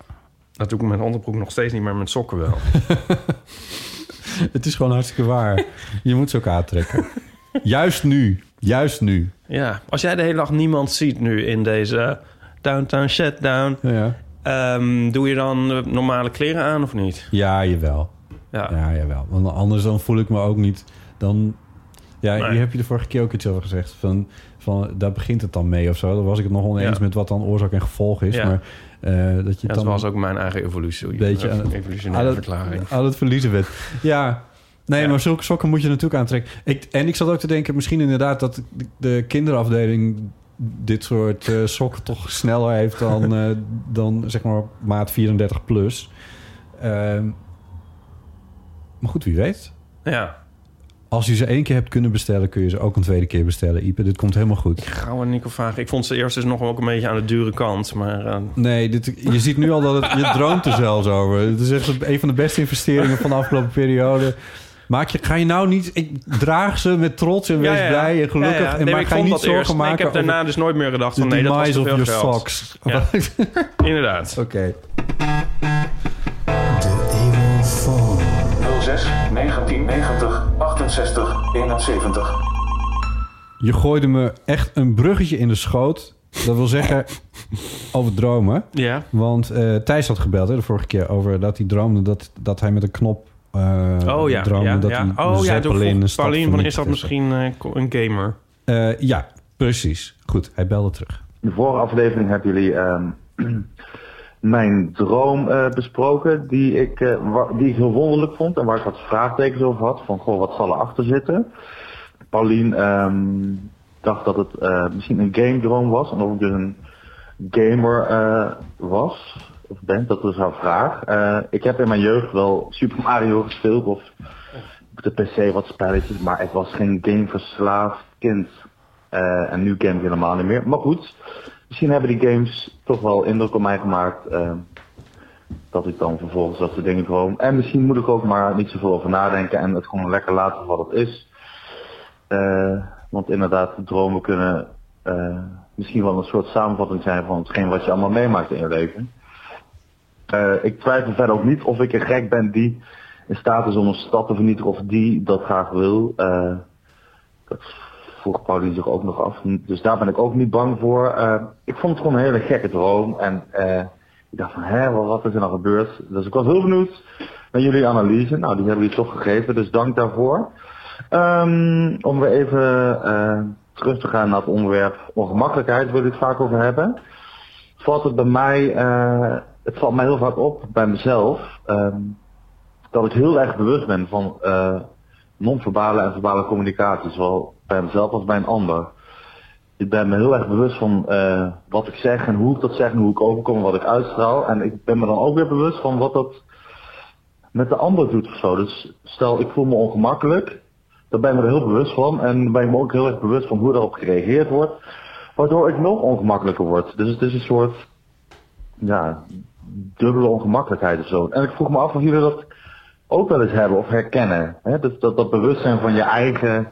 Dat doe ik met onderbroek nog steeds niet, maar met sokken wel. Het is gewoon hartstikke waar. je moet ze ook aantrekken. Juist nu. Juist nu. ja, als jij de hele dag niemand ziet nu in deze downtown shutdown... Ja, Ehm, doe je dan normale kleren aan of niet? ja jawel. Ja. Ja, jawel. Want anders dan voel ik me ook niet... Dan, ja, Nee. hier heb je de vorige keer ook iets over gezegd. Van, van, daar begint het dan mee of zo. Dan was ik het nog oneens Ja. met wat dan oorzaak en gevolg is. Ja. Maar eh, dat je Ja, dan... was ook mijn eigen evolutie. Beetje aan evolutionaire aan het- verklaring. aan het verliezen bent. Ja. Nee, Ja. maar zulke sokken moet je natuurlijk aantrekken. Ik, en ik zat ook te denken, misschien inderdaad dat de, de kinderafdeling dit soort eh, sokken toch sneller heeft dan, eh, dan zeg maar maat 34 plus. Ehm, maar goed, wie weet. Ja, als je ze één keer hebt kunnen bestellen, kun je ze ook een tweede keer bestellen. Ipe, dit komt helemaal goed. Ik ga Nico vragen. Ik vond ze eerst dus nog wel een beetje aan de dure kant. Maar. Eh, nee, dit, je ziet nu al dat het, je droomt er zelfs over. Het is echt een van de beste investeringen van de afgelopen periode. Maak je, ga je nou niet... Ik draag ze met trots en wees ja, blij en gelukkig. Nee, en maar ik ga je niet zorgen maken... Ik heb daarna dus nooit meer gedacht van... Nee, dat was te veel geld. Inderdaad. Oké. 6, 1990, 68, 71. Je gooide me echt een bruggetje in de schoot. Dat wil zeggen, over dromen. Ja. Want uh, Thijs had gebeld hè, de vorige keer over dat hij droomde dat, dat hij met een knop uh, oh, ja, droomde. Ja, dat ja. Hij oh ja, Pauline, Pauline van is dat misschien eh, een gamer? ja, precies. Goed, hij belde terug. In de vorige aflevering hebben jullie ehm, mijn droom eh, besproken, die ik, eh, die ik heel wonderlijk vond en waar ik wat vraagtekens over had. Van, goh, wat zal erachter zitten? Paulien ehm, dacht dat het eh, misschien een game droom was en of ik dus een gamer was of ben, dat is haar vraag. Ik heb in mijn jeugd wel Super Mario gespeeld of op de PC wat spelletjes, maar ik was geen gameverslaafd kind. En nu game ik helemaal niet meer. Maar goed, misschien hebben die games toch wel indruk op mij gemaakt. eh, dat ik dan vervolgens dat soort dingen droom. En misschien moet ik ook maar niet zoveel over nadenken en het gewoon lekker laten wat het is. Eh, want inderdaad, dromen kunnen eh, misschien wel een soort samenvatting zijn van hetgeen wat je allemaal meemaakt in je leven. Eh, ik twijfel verder ook niet of ik een gek ben die in staat is om een stad te vernietigen of die dat graag wil. Vroeg Paulien zich ook nog af. Dus daar ben ik ook niet bang voor. Eh, ik vond het gewoon een hele gekke droom. En eh, ik dacht van, hè, wat, is er nou gebeurd? Dus ik was heel benieuwd naar jullie analyse. Nou, die hebben jullie toch gegeven, dus dank daarvoor. Ehm, om weer even eh, terug te gaan naar het onderwerp ongemakkelijkheid, wil ik het vaak over hebben. valt het bij mij, het valt mij heel vaak op bij mezelf, ehm, dat ik heel erg bewust ben van non-verbale en verbale communicatie, zowel bij mezelf als bij een ander. Ik ben me heel erg bewust van eh, wat ik zeg en hoe ik dat zeg en hoe ik overkom en wat ik uitstraal. En ik ben me dan ook weer bewust van wat dat met de ander doet of zo. Dus stel ik voel me ongemakkelijk, dan ben ik me er heel bewust van. En ben ik me ook heel erg bewust van hoe daarop gereageerd wordt. Waardoor ik nog ongemakkelijker word. Dus het is een soort, ja, dubbele ongemakkelijkheid of zo. En ik vroeg me af of jullie dat ook wel eens hebben of herkennen. Hè? Dat, dat bewustzijn van je eigen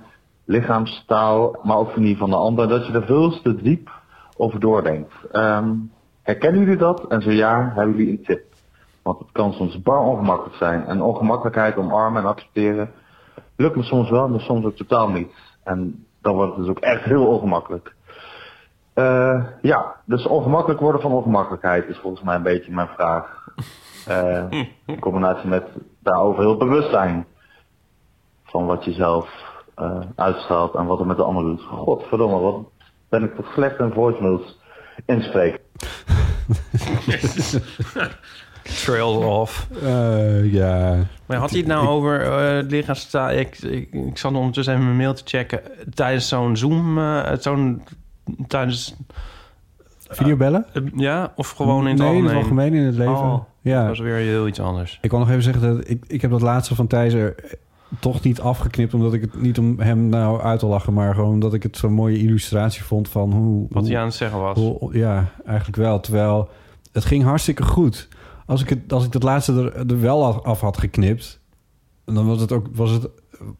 lichaamstaal, maar ook van die van de ander, dat je er veel te diep over doordenkt. Ehm, herkennen jullie dat? En zo ja, hebben jullie een tip? Want het kan soms bar ongemakkelijk zijn. En ongemakkelijkheid omarmen en accepteren lukt me soms wel, maar soms ook totaal niet. En dan wordt het dus ook echt heel ongemakkelijk. Eh, ja, dus ongemakkelijk worden van ongemakkelijkheid is volgens mij een beetje mijn vraag. Eh, in combinatie met daarover heel bewust zijn van wat je zelf eh, uitstraalt en wat er met de ander doet. Godverdomme, wat ben ik toch slecht in voicemails inspreken. Trail off. Eh, ja. Maar had hij het nou over eh lichaamstaal? Ik, ik, ik zat ondertussen even mijn mail te checken. Tijdens zo'n Zoom, eh, zo'n... Tijdens... Videobellen? ja, of gewoon in het nee, in algemeen? het algemeen in het leven. Oh, ja. Dat was weer heel iets anders. Ik wil nog even zeggen dat ik, ik heb dat laatste van Thijs er toch niet afgeknipt... omdat ik het niet om hem nou uit te lachen... maar gewoon omdat ik het zo'n mooie illustratie vond van hoe... Wat hoe, hij aan het zeggen was. hoe- ja, eigenlijk wel. Terwijl het ging hartstikke goed. Als ik, het, als ik dat laatste er, er wel af, af had geknipt... dan was, het ook, was, het,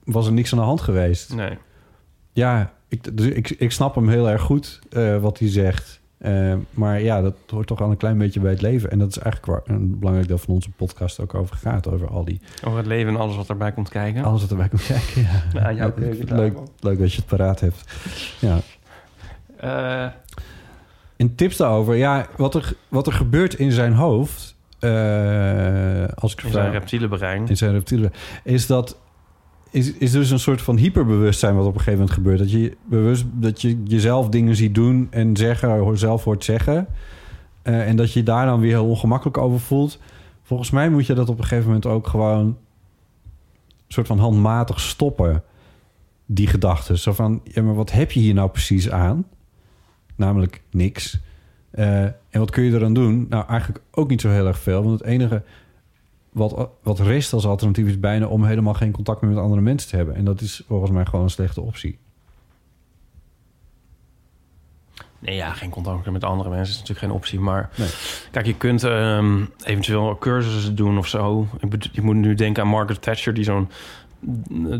was er niks aan de hand geweest. Nee. Ja, ik, dus ik, ik snap hem heel erg goed eh, wat hij zegt. Eh, maar ja, dat hoort toch al een klein beetje bij het leven. En dat is eigenlijk waar een belangrijk deel van onze podcast ook over gaat. Over al die... Over het leven en alles wat erbij komt kijken. Alles wat erbij komt kijken, ja. Jouw leuk, leuk, leuk dat je het paraat hebt. Ja. Eh, En tips daarover. Ja, wat er, wat er gebeurt in zijn hoofd... eh, als ik in zijn reptiele brein. in zijn reptiele is dat is, is dus een soort van hyperbewustzijn wat op een gegeven moment gebeurt. Dat je bewust dat je jezelf dingen ziet doen en zeggen, zelf hoort zeggen. Eh, en dat je je daar dan weer heel ongemakkelijk over voelt. Volgens mij moet je dat op een gegeven moment ook gewoon een soort van handmatig stoppen. Die gedachten. Zo van, ja, maar wat heb je hier nou precies aan? Namelijk niks. Eh, en wat kun je eraan doen? Nou, eigenlijk ook niet zo heel erg veel. Want het enige wat, wat rest als alternatief is bijna om helemaal geen contact meer met andere mensen te hebben. En dat is volgens mij gewoon een slechte optie. Nee, ja, geen contact met andere mensen is natuurlijk geen optie. Maar Nee. kijk, je kunt ehm, eventueel cursussen doen of zo. Je moet nu denken aan Margaret Thatcher... die zo'n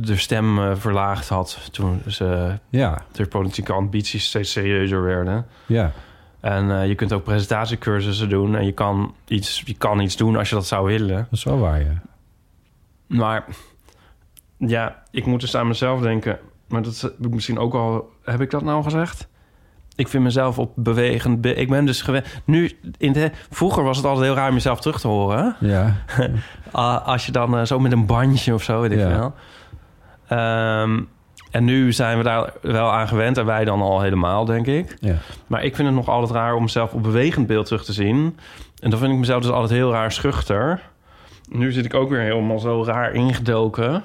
de stem eh, verlaagd had... toen ze Ja, de politieke ambities steeds serieuzer werden. ja, En eh, je kunt ook presentatiecursussen doen... en je kan, iets, je kan iets doen als je dat zou willen. dat is wel waar, ja. Maar ja, ik moet dus aan mezelf denken. Maar dat heb ik misschien ook al... Heb ik dat nou gezegd? Ik vind mezelf op bewegend... be- ik ben dus gewend... Nu, in de, vroeger was het altijd heel raar om jezelf terug te horen. Ja, als je dan eh, zo met een bandje of zo, weet ik Ja. wel. Ehm, en nu zijn we daar wel aan gewend. En wij dan al helemaal, denk ik. ja. Maar ik vind het nog altijd raar om mezelf op bewegend beeld terug te zien. En dan vind ik mezelf dus altijd heel raar schuchter. Nu zit ik ook weer helemaal zo raar ingedoken.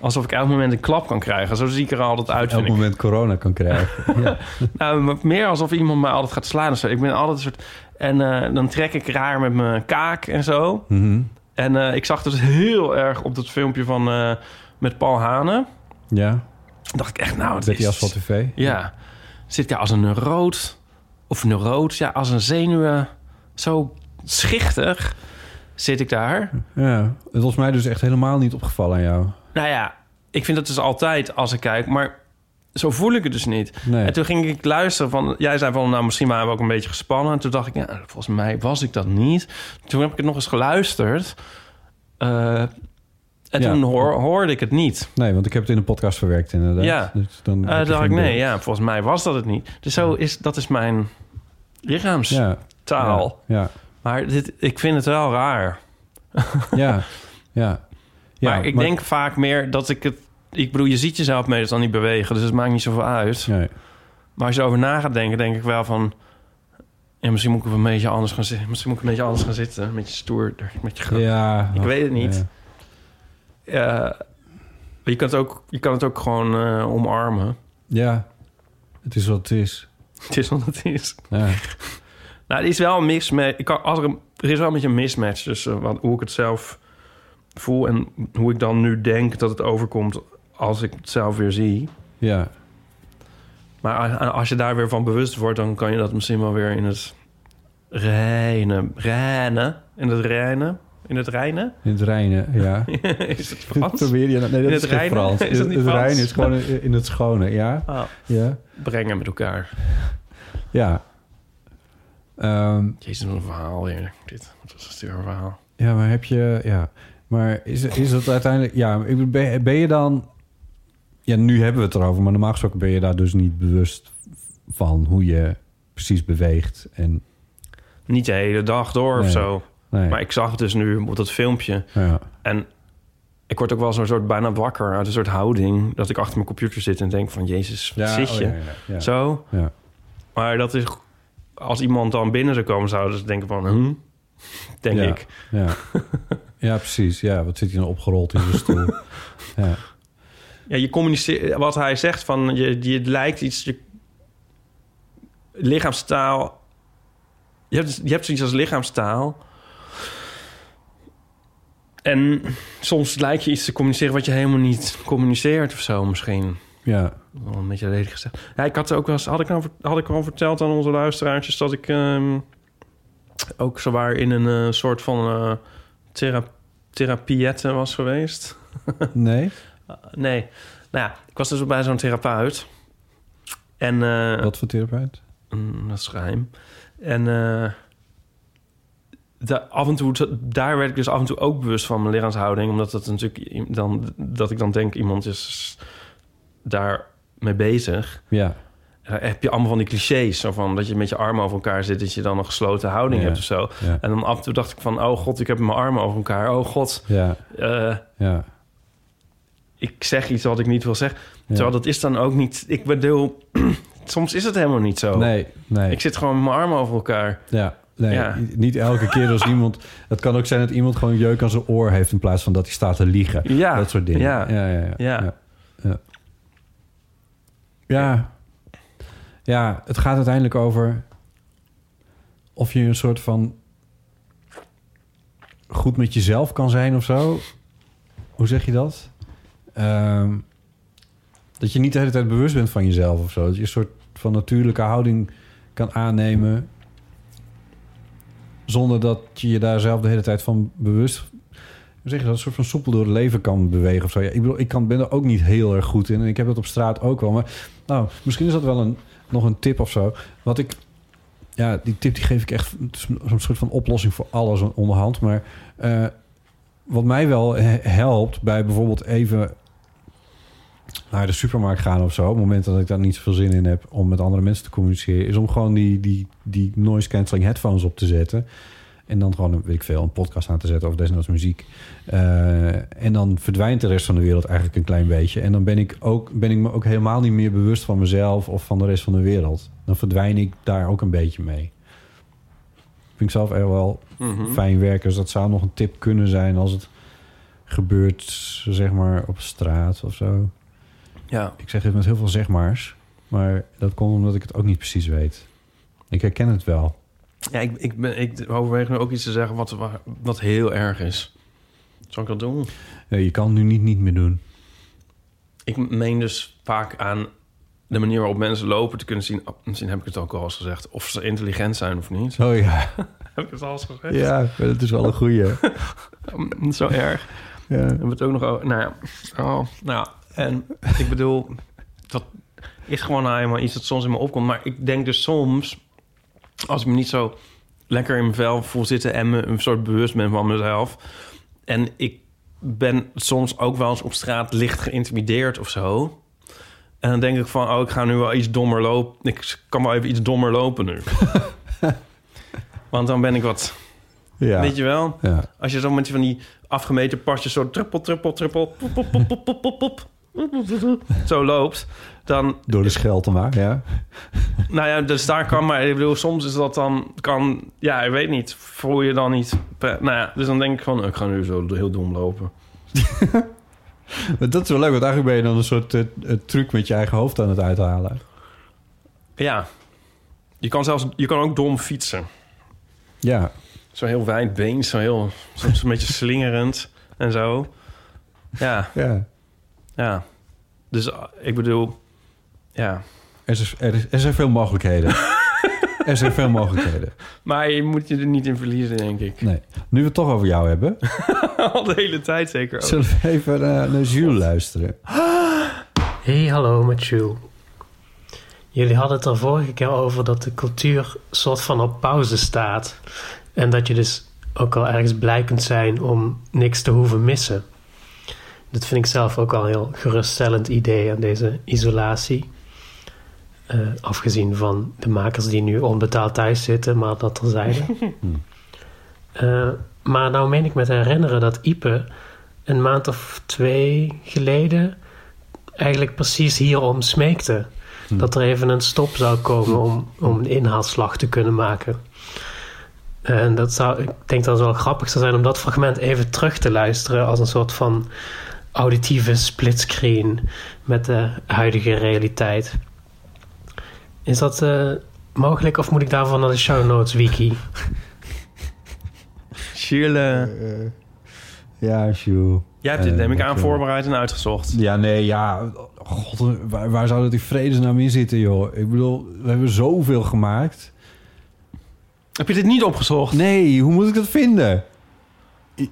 Alsof ik elk moment een klap kan krijgen. Zo zie ik er altijd uit, Elk ik. moment corona kan krijgen. ja. Nou, meer alsof iemand mij altijd gaat slaan of zo. Ik ben altijd een soort... En eh, dan trek ik raar met mijn kaak en zo. Mhm. En eh, ik zag dus heel erg op dat filmpje van... eh, met Paul Hane. ja. Dacht ik echt, nou... Het Betty is, Asphalt TV. Ja. Zit ik daar als een neuroot... Of neuroot, ja, als een zenuwen... Zo schichtig zit ik daar. Ja, het was mij dus echt helemaal niet opgevallen aan jou. Nou ja, ik vind het dus altijd als ik kijk... Maar zo voel ik het dus niet. Nee. En toen ging ik luisteren van... Jij zei van, nou, misschien waren we ook een beetje gespannen. En toen dacht ik, ja, volgens mij was ik dat niet. Toen heb ik het nog eens geluisterd. Eh, en Ja. toen hoor, hoorde ik het niet. Nee, want ik heb het in een podcast verwerkt inderdaad. Ja. Dus dan Eh dacht ik, nee, beeld. ja, volgens mij was dat het niet. Dus zo is, dat is mijn lichaamstaal. Ja, ja, Maar dit, ik vind het wel raar. ja, ja. ja. maar ik denk vaak meer dat ik het... Ik bedoel, je ziet jezelf meestal niet bewegen, dus het maakt niet zoveel uit. Nee. Maar als je erover na gaat denken, denk ik wel van... Ja, misschien moet ik een beetje anders gaan zitten. Misschien moet ik een beetje anders gaan zitten. Een beetje stoer, met je grap. Ja. Ik weet het niet. Ja. Ja, je, kan het ook, je kan het ook gewoon eh, omarmen. Ja, het is wat het is. Het is wat het is. Ja. Nou, er is wel een mismatch. Ik kan, als er, een- er is wel een beetje een mismatch tussen wat, hoe ik het zelf voel... en hoe ik dan nu denk dat het overkomt als ik het zelf weer zie. ja. Maar als je daar weer van bewust wordt... dan kan je dat misschien wel weer in het reine... reine in het reine... in het reine... In het Rijnen, ja. is het Frans? Probeer je, nee, dat In is het geen Rijnen? Frans. Is dat niet het Frans? Rijnen is gewoon in het schone, ja. Ah, Ja. brengen met elkaar. Ja. Ehm, Jezus, een verhaal weer. Dit, was een stuur verhaal. ja, maar heb je... Ja. Maar is, is het uiteindelijk... Ja, ben, ben je dan... Ja, nu hebben we het erover, maar normaal gesproken ben je daar dus niet bewust van hoe je precies beweegt. En, Niet de hele dag door of zo. Nee. Maar ik zag het dus nu op dat filmpje. ja. En ik word ook wel zo'n soort bijna wakker uit een soort houding... dat ik achter mijn computer zit en denk van... Jezus, wat Ja, zit oh, je? ja. Zo. Ja. Maar dat is... Als iemand dan binnen zou komen, zouden ze denken van... Hm? Denk ik. Ja. ja, precies. Ja, wat zit hij nou opgerold in zijn stoel? Ja. Ja, je communiceert... Wat hij zegt van... Je, je lijkt iets... Je, lichaamstaal... Je hebt, je hebt zoiets als lichaamstaal... En soms lijkt je iets te communiceren wat je helemaal niet communiceert of zo misschien. ja. Wel een beetje ledig gezegd. Ja, ik had ook wel eens, had ik nou had ik al verteld aan onze luisteraartjes dat ik ehm, ook zowaar in een eh, soort van eh thera therapiette was geweest. Nee? Uh, nee, nou ja, ik was dus bij zo'n therapeut. En eh, Wat voor therapeut? Mm, dat is geheim. En da- af en toe, daar werd ik dus af en toe ook bewust van mijn lichaamshouding. Omdat dat natuurlijk dan, dat ik dan denk, iemand is daar mee bezig. Ja. Heb je allemaal van die clichés. Zo van dat je met je armen over elkaar zit, dat je dan een gesloten houding Ja. hebt of zo. Ja. En dan af en toe dacht ik van, oh god, ik heb mijn armen over elkaar. Oh god, Ja. eh, Ja. ik zeg iets wat ik niet wil zeggen. Terwijl dat is dan ook niet... Ik bedoel, soms is het helemaal niet zo. Nee, nee. Ik zit gewoon met mijn armen over elkaar. Ja, nee, Ja. niet elke keer als iemand... Het kan ook zijn dat iemand gewoon jeuk aan zijn oor heeft... in plaats van dat hij staat te liegen. Ja, Dat soort dingen. ja. ja, ja. ja, Ja. ja. ja. Ja. Ja, het gaat uiteindelijk over... of je een soort van... goed met jezelf kan zijn of zo. Hoe zeg je dat? Ehm, dat je niet de hele tijd bewust bent van jezelf of zo. Dat je een soort van natuurlijke houding kan aannemen... zonder dat je je daar zelf de hele tijd van bewust... Zeg je dat? Een soort van soepel door het leven kan bewegen of zo. Ja, ik bedoel, ik kan, ben er ook niet heel erg goed in. En ik heb dat op straat ook wel. Maar nou, misschien is dat wel een, nog een tip of zo. Wat ik... Ja, die tip die geef ik echt... Een soort van oplossing voor alles onderhand. Maar eh, wat mij wel he- helpt bij bijvoorbeeld even naar de supermarkt gaan of zo... op het moment dat ik daar niet zoveel zin in heb... om met andere mensen te communiceren... is om gewoon die, die, die noise cancelling headphones op te zetten... En dan gewoon, weet ik veel, een podcast aan te zetten over desnoods muziek. Eh, en dan verdwijnt de rest van de wereld eigenlijk een klein beetje. En dan ben ik, ook, ben ik me ook helemaal niet meer bewust van mezelf of van de rest van de wereld. Dan verdwijn ik daar ook een beetje mee. Vind ik zelf echt wel Mhm. fijn werken. Dus dat zou nog een tip kunnen zijn als het gebeurt, zeg maar, op straat of zo. Ja. Ik zeg het met heel veel zegmaars. Maar dat komt omdat ik het ook niet precies weet. Ik herken het wel. Ja, ik, ik, ben, ik overweeg nu ook iets te zeggen wat, wat heel erg is. Zal ik dat doen? Ja, je kan het nu niet, niet meer doen. Ik meen dus vaak aan de manier waarop mensen lopen te kunnen zien... oh, misschien heb ik het ook al eens gezegd... of ze intelligent zijn of niet. Oh ja. Heb ik het al eens gezegd? Ja, dat is wel een goeie. Zo erg. Ja. Hebben we het ook nog over... Nou ja. Oh, nou ja. En ik bedoel... Dat is gewoon nou eenmaal iets dat soms in me opkomt. Maar ik denk dus soms... Als ik me niet zo lekker in mijn vel voel zitten... en me een soort bewust ben van mezelf... en ik ben soms ook wel eens op straat licht geïntimideerd of zo... En dan denk ik van, oh, ik ga nu wel iets dommer lopen. Ik kan wel even iets dommer lopen nu. Want dan ben ik wat... Ja. Weet je wel? Ja. Als je zo met van die afgemeten pasjes zo trippel, trippel, trippel, pop, pop, pop, pop, pop, pop, pop. Zo loopt, dan Door de schelte maar, ja. Nou ja, dus daar kan maar... Ik bedoel, soms is dat dan... Kan, ja, ik weet niet. Voel je dan niet... Nou ja, dus dan denk ik van... Ik ga nu zo heel dom lopen. Dat is wel leuk, want eigenlijk ben je dan een soort eh, truc met je eigen hoofd aan het uithalen. Ja. Je kan zelfs... Je kan ook dom fietsen. Ja, Zo heel wijd been. Zo heel... Soms een beetje slingerend. En zo. Ja, ja. Ja. Dus uh, ik bedoel... Ja. Er, is, er, is, er zijn veel mogelijkheden. er zijn veel mogelijkheden. Maar je moet je er niet in verliezen, denk ik. Nee. Nu we het toch over jou hebben, Al de hele tijd zeker ook. zullen we even eh, naar Jules luisteren. Hey, hallo met Jules. Jullie hadden het er vorige keer over dat de cultuur soort van op pauze staat. En dat je dus ook al ergens blij kunt zijn om niks te hoeven missen. Dat vind ik zelf ook al een heel geruststellend idee aan deze isolatie. Eh, afgezien van de makers die nu onbetaald thuis zitten, maar dat terzijde. Eh, maar nou meen ik me te herinneren dat Ipe een maand of twee geleden eigenlijk precies hierom smeekte. Dat er even een stop zou komen om, om een inhaalslag te kunnen maken. En dat zou, ik denk dat het wel grappig zou zijn om dat fragment even terug te luisteren als een soort van auditieve splitscreen met de huidige realiteit. Is dat eh, mogelijk of moet ik daarvan naar de show notes wiki? Shirley. Ja, Jules. Jij hebt dit, Eh, neem ik aan, voorbereid en uitgezocht. Ja, nee, ja. God, waar, waar zou dat in vredesnaam in zitten, joh? Ik bedoel, we hebben zoveel gemaakt. Heb je dit niet opgezocht? Nee, hoe moet ik dat vinden?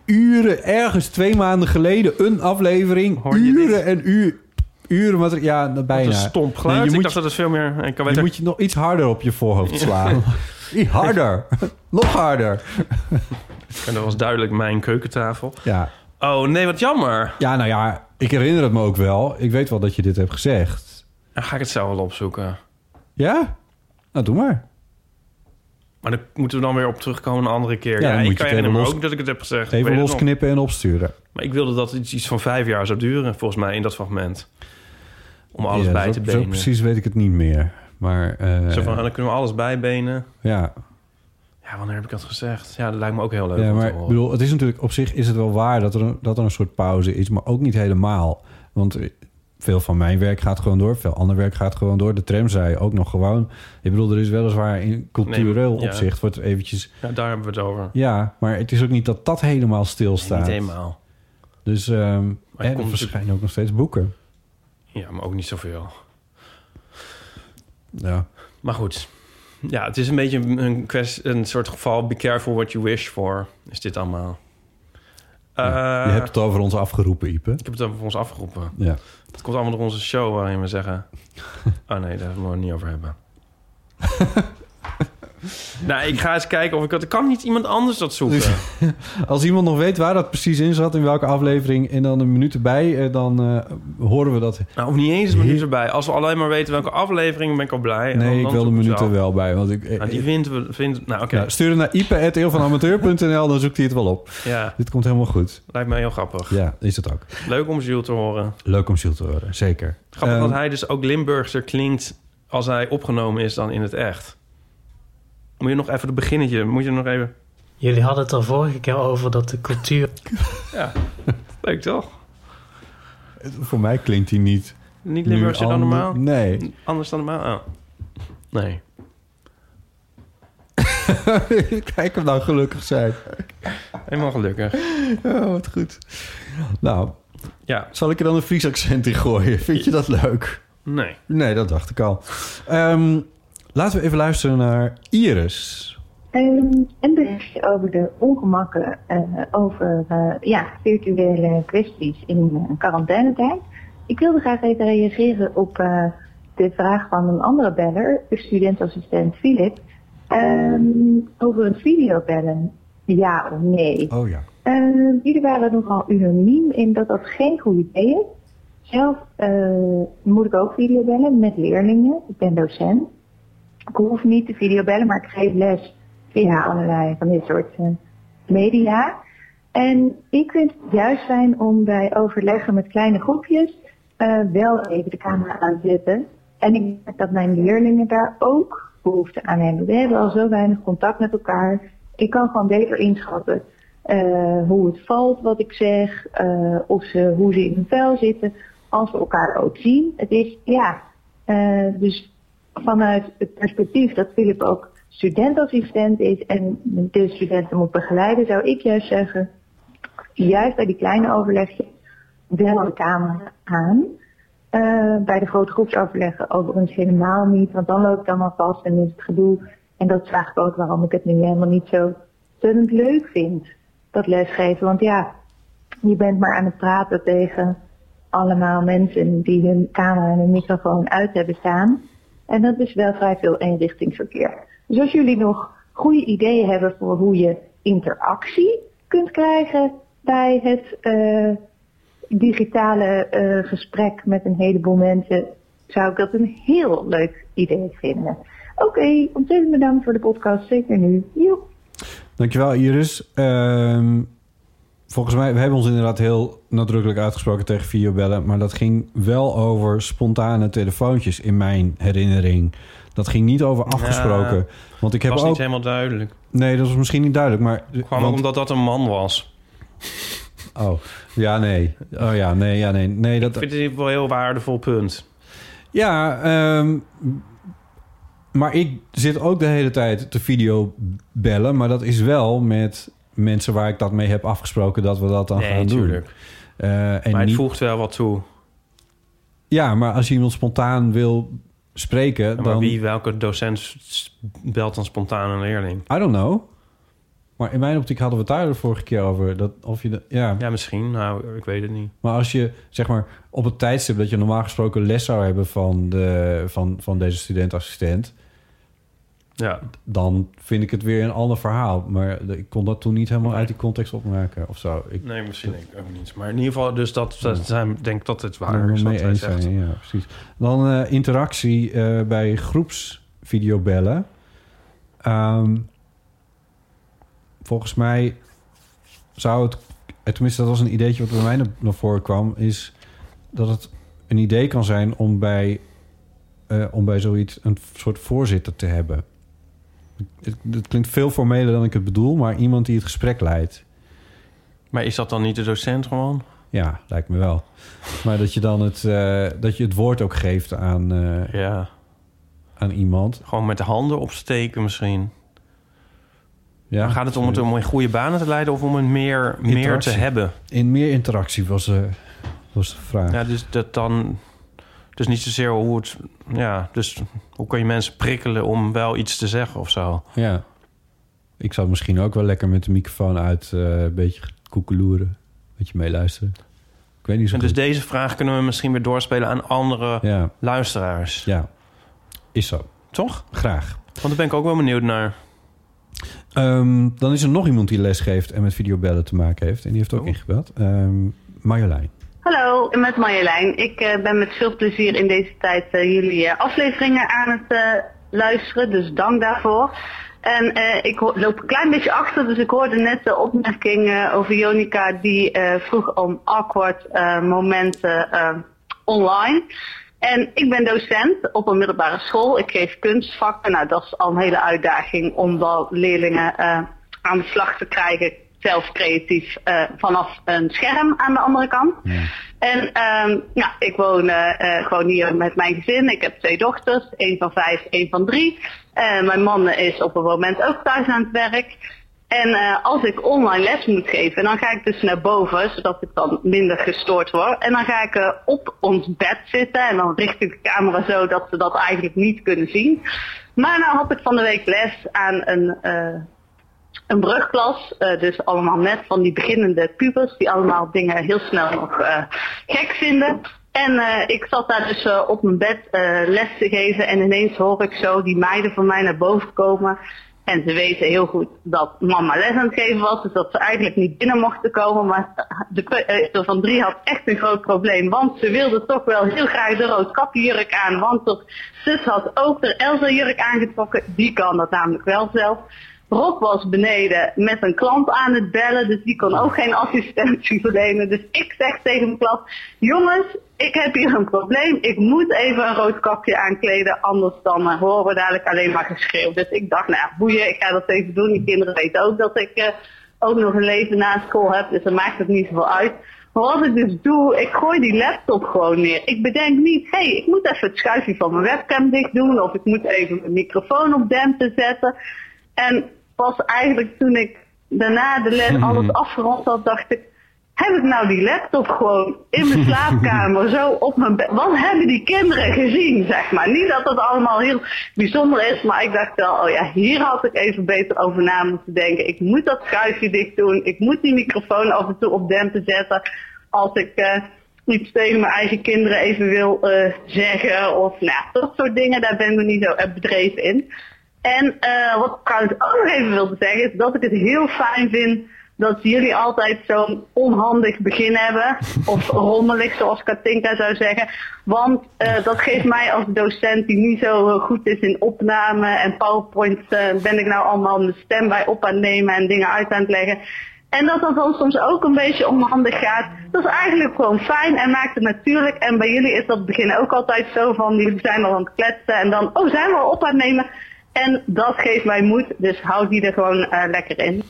Uren, ergens twee maanden geleden, een aflevering. Hoor je uren en uur, uren materiaal. Ja, nou, Wat bijna. een stomp geluid. Nee, je ik dat het veel meer... Ik kan je weten, moet je nog iets harder op je voorhoofd slaan. Iets harder. nog harder. En dat was duidelijk mijn keukentafel. Ja. Oh nee, wat jammer. ja, nou ja, ik herinner het me ook wel. Ik weet wel dat je dit hebt gezegd. Dan ga ik het zelf wel opzoeken. Ja? Nou, doe maar. Maar dan moeten we dan weer op terugkomen een andere keer. Ja, Ja, ik herinner me los- ook dat ik het heb gezegd. Even losknippen en opsturen. Maar ik wilde dat het iets van vijf jaar zou duren, volgens mij, in dat fragment. Om alles Ja, bij zo- te Zo benen. precies weet ik het niet meer. Maar eh, Zo van, dan kunnen we alles bijbenen. ja, Ja, wanneer heb ik dat gezegd? Ja, dat lijkt me ook heel leuk ja, maar ik bedoel, het is natuurlijk op zich is het wel waar dat er, een, dat er een soort pauze is, maar ook niet helemaal. Want veel van mijn werk gaat gewoon door, veel ander werk gaat gewoon door. De tramzij ook nog gewoon. Ik bedoel, er is weliswaar in cultureel Nee, ja. opzicht wordt er eventjes. Ja, daar hebben we het over. Ja, maar het is ook niet dat dat helemaal stilstaat. Niet helemaal. Dus ehm en er verschijnen ook nog steeds boeken. Ja, maar ook niet zoveel. Ja. Maar goed. Ja, het is een beetje een, kwestie, een soort geval... be careful what you wish for, is dit allemaal. Ja, Eh, je hebt het over ons afgeroepen, Ipe. Ik heb het over ons afgeroepen. Ja. Het komt allemaal door onze show waarin we zeggen... Oh nee, daar moeten we het niet over hebben. nou, ik ga eens kijken of ik... het- Kan niet iemand anders dat zoeken? Als iemand nog weet waar dat precies in zat, in welke aflevering, en dan een minuut erbij, eh, dan eh, horen we dat. Nou, of niet eens een minuut erbij. Als we alleen maar weten welke aflevering, ben ik al blij. Nee, ik wil de we minuut er wel bij. Want ik, Nou, die we... Vindt, nou, oké. Ja, stuur het naar ipe.eeuwvanamateur.nl, dan zoekt hij het wel op. Ja, Dit komt helemaal goed. lijkt me heel grappig. Ja, is het ook. Leuk om Jules te horen. Leuk om Jules te horen, zeker. Grappig Ehm, dat hij dus ook Limburgser klinkt als hij opgenomen is dan in het echt. Moet je nog even het beginnetje, moet je nog even... Jullie hadden het er vorige keer over dat de cultuur Ja, leuk toch? Voor mij klinkt hij niet... Niet nu Limburgser dan normaal? Nee. Anders dan normaal? Oh. Nee. Kijk hem nou gelukkig zijn. Helemaal gelukkig. Oh, wat goed. Nou, Ja, zal ik er dan een Fries accent in gooien? Vind je dat leuk? nee. Nee, dat dacht ik al. Ehm, laten we even luisteren naar Iris. Ehm, een berichtje over de ongemakken eh, over eh, ja, virtuele kwesties in uh, quarantainetijd. Ik wilde graag even reageren op de vraag van een andere beller, de studentassistent Philip, ehm, over het videobellen. Ja of nee? Oh ja. Ehm, jullie waren nogal unaniem in dat dat geen goed idee is. Zelf moet ik ook videobellen met leerlingen. Ik ben docent. Ik hoef niet te videobellen, maar ik geef les via allerlei van dit soort eh, media. En ik vind het juist fijn om bij overleggen met kleine groepjes eh, wel even de camera aanzetten. En ik denk dat mijn leerlingen daar ook behoefte aan hebben. We hebben al zo weinig contact met elkaar. Ik kan gewoon beter inschatten eh, hoe het valt wat ik zeg, of ze, hoe ze in hun vel zitten, als we elkaar ook zien. Het is, ja, dus vanuit het perspectief dat Philip ook studentassistent is en de studenten moet begeleiden, zou ik juist zeggen, juist bij die kleine overlegjes, wel een camera aan. Eh, bij de grote groepsoverleggen overigens helemaal niet, want dan loopt het allemaal vast en is het gedoe. En dat is eigenlijk ook waarom ik het nu helemaal niet zo ontzettend leuk vind, dat lesgeven. Want ja, je bent maar aan het praten tegen allemaal mensen die hun camera en hun microfoon uit hebben staan. En dat is wel vrij veel eenrichtingsverkeer. Dus als jullie nog goede ideeën hebben voor hoe je interactie kunt krijgen bij het eh, digitale eh, gesprek met een heleboel mensen, zou ik dat een heel leuk idee vinden. Oké, ontzettend bedankt voor de podcast, zeker nu. Joep. Dankjewel, Iris. Ehm, volgens mij, we hebben ons inderdaad heel nadrukkelijk uitgesproken tegen videobellen. Maar dat ging wel over spontane telefoontjes in mijn herinnering. Dat ging niet over afgesproken. want ik heb was ook... niet helemaal duidelijk. Nee, dat was misschien niet duidelijk. Maar, Kwam want- ook omdat dat een man was. Oh, ja, nee. Oh ja, nee, ja, nee. nee dat, Ik vind het wel een heel waardevol punt. Ja, ehm, maar ik zit ook de hele tijd te video bellen. Maar dat is wel met mensen waar ik dat mee heb afgesproken dat we dat dan Nee, gaan tuurlijk. doen. Eh, en maar het niet- voegt wel wat toe. Ja, maar als iemand spontaan wil spreken, Ja, maar dan... wie, welke docent belt dan spontaan een leerling? I don't know. Maar in mijn optiek hadden we het daar de vorige keer over. Dat of je de, ja. Ja, misschien. Nou, ik weet het niet. Maar als je zeg maar op het tijdstip dat je normaal gesproken les zou hebben van, de, van, van deze studentassistent, Ja. dan vind ik het weer een ander verhaal. Maar ik kon dat toen niet helemaal uit die context opmaken of zo. Ik, Nee, misschien ik ook niet. Maar in ieder geval, dus dat, dat zijn, ik denk dat het waar is. mee eens zijn, ja, precies. Dan eh, interactie eh, bij groepsvideobellen. Ehm, volgens mij zou het, eh, tenminste dat was een ideetje wat bij mij naar, voren kwam, is dat het een idee kan zijn om bij, om bij zoiets een soort voorzitter te hebben. Het, klinkt veel formeler dan ik het bedoel, maar iemand die het gesprek leidt. Maar is dat dan niet de docent gewoon? Ja, lijkt me wel. Maar dat je dan het, eh, dat je het woord ook geeft aan, eh, Ja. aan iemand. Gewoon met de handen opsteken misschien. Ja, gaat het om het om in goede banen te leiden of om het meer, meer te hebben? In meer interactie was, eh, was de vraag. Ja, dus dat dan. Dus niet zozeer hoe het. Ja, dus hoe kan je mensen prikkelen om wel iets te zeggen of zo? Ja. Ik zou misschien ook wel lekker met de microfoon uit eh, een beetje koekeloeren. Een beetje meeluisteren. Ik weet niet zo En dus goed. deze vraag kunnen we misschien weer doorspelen aan andere Ja. luisteraars. Ja, is zo. Toch? Graag. Want daar ben ik ook wel benieuwd naar. Ehm, dan is er nog iemand die les geeft en met videobellen te maken heeft. En die heeft ook ingebeld. Ehm Marjolein. Hallo, met Marjolein. Ik eh, ben met veel plezier in deze tijd eh, jullie eh, afleveringen aan het luisteren, dus dank daarvoor. En ik loop een klein beetje achter, dus ik hoorde net de opmerking over Jonica die vroeg om awkward momenten online. En ik ben docent op een middelbare school. Ik geef kunstvakken. Nou, dat is al een hele uitdaging om dan leerlingen aan de slag te krijgen, zelf creatief, eh, vanaf een scherm aan de andere kant. En ehm ja, ik woon eh, eh, gewoon hier met mijn gezin. Ik heb twee dochters, één van vijf, één van drie. Eh, mijn man is op het moment ook thuis aan het werk. En als ik online les moet geven, dan ga ik dus naar boven, zodat ik dan minder gestoord word. En dan ga ik op ons bed zitten en dan richt ik de camera zo dat ze dat eigenlijk niet kunnen zien. Maar nou had ik van de week les aan een, een brugklas. eh, dus allemaal net van die beginnende pubers die allemaal dingen heel snel nog eh, gek vinden. En eh, ik zat daar dus op mijn bed les te geven en ineens hoor ik zo die meiden van mij naar boven komen. En ze weten heel goed dat mama les aan het geven was, dus dat ze eigenlijk niet binnen mochten komen. Maar de peuter van drie had echt een groot probleem, want ze wilde toch wel heel graag de roodkapjurk aan. Want haar zus had ook de Elsa jurk aangetrokken, die kan dat namelijk wel zelf. Rob was beneden met een klant aan het bellen, dus die kon ook geen assistentie verlenen. Dus ik zeg tegen mijn klas, jongens, ik heb hier een probleem. Ik moet even een rood kapje aankleden, anders dan eh, horen we dadelijk alleen maar geschreeuw. Dus ik dacht, nou boeien, ik ga dat even doen. Die kinderen weten ook dat ik eh, ook nog een leven na school heb, dus dan maakt het niet zoveel uit. Maar wat ik dus doe, ik gooi die laptop gewoon neer. Ik bedenk niet, hé, hey, ik moet even het schuifje van mijn webcam dicht doen, of ik moet even mijn microfoon op dempen zetten. En pas eigenlijk toen ik daarna de les alles afgerond had, dacht ik, heb ik nou die laptop gewoon in mijn slaapkamer zo op mijn bed? Wat hebben die kinderen gezien, zeg maar? Niet dat het allemaal heel bijzonder is, maar ik dacht wel, oh ja, hier had ik even beter over na moeten denken. Ik moet dat schuifje dicht doen, ik moet die microfoon af en toe op dempen zetten als ik uh, iets tegen mijn eigen kinderen even wil uh, zeggen. Of nou, dat soort dingen, daar ben ik niet zo bedreven in. En uh, wat ik trouwens ook nog even wilde zeggen, is dat ik het heel fijn vind dat jullie altijd zo'n onhandig begin hebben. Of rommelig, zoals Katinka zou zeggen. Want uh, dat geeft mij als docent die niet zo goed is in opname en PowerPoint, uh, ben ik nou allemaal mijn stem bij op aan het nemen en dingen uit aan het leggen. En dat dat dan soms ook een beetje onhandig gaat. Dat is eigenlijk gewoon fijn en maakt het natuurlijk. En bij jullie is dat begin ook altijd zo van, jullie zijn al aan het kletsen en dan, oh zijn we al op aan het nemen. En dat geeft mij moed, dus houd die er gewoon uh, lekker in.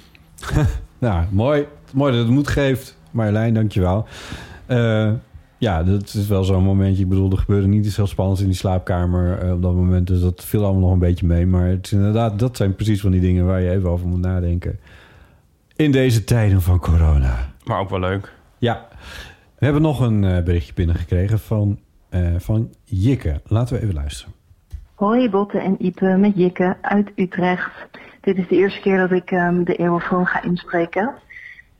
nou, mooi. Mooi dat het moed geeft. Marjolein, dankjewel. Uh, ja, dat is wel zo'n momentje. Ik bedoel, er gebeurde niet iets heel spannends in die slaapkamer uh, op dat moment. Dus dat viel allemaal nog een beetje mee. Maar het is inderdaad, dat zijn precies van die dingen waar je even over moet nadenken. In deze tijden van corona. Maar ook wel leuk. Ja. We hebben nog een uh, berichtje binnengekregen van, van Jikke. Laten we even luisteren. Hoi Botte en Ipe met Jikke uit Utrecht. Dit is de eerste keer dat ik um, de eeuwofoon ga inspreken.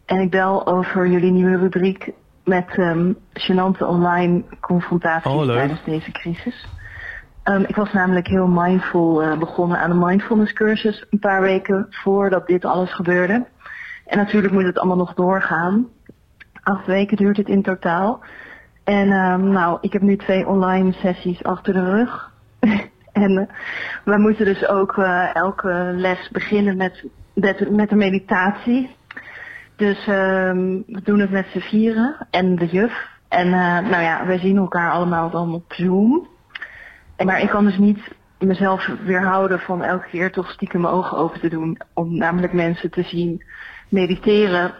En ik bel over jullie nieuwe rubriek met um, gênante online confrontaties oh, tijdens deze crisis. Um, ik was namelijk heel mindful uh, begonnen aan een mindfulness cursus een paar weken voordat dit alles gebeurde. En natuurlijk moet het allemaal nog doorgaan. Acht weken duurt het in totaal. En nou, ik heb nu twee online sessies achter de rug. En uh, we moeten dus ook uh, elke les beginnen met, met, een meditatie. Dus um, we doen het met z'n vieren en de juf. En uh, nou ja, wij zien elkaar allemaal dan op Zoom. Maar ik kan dus niet mezelf weerhouden van elke keer toch stiekem mijn ogen open te doen. Om namelijk mensen te zien mediteren.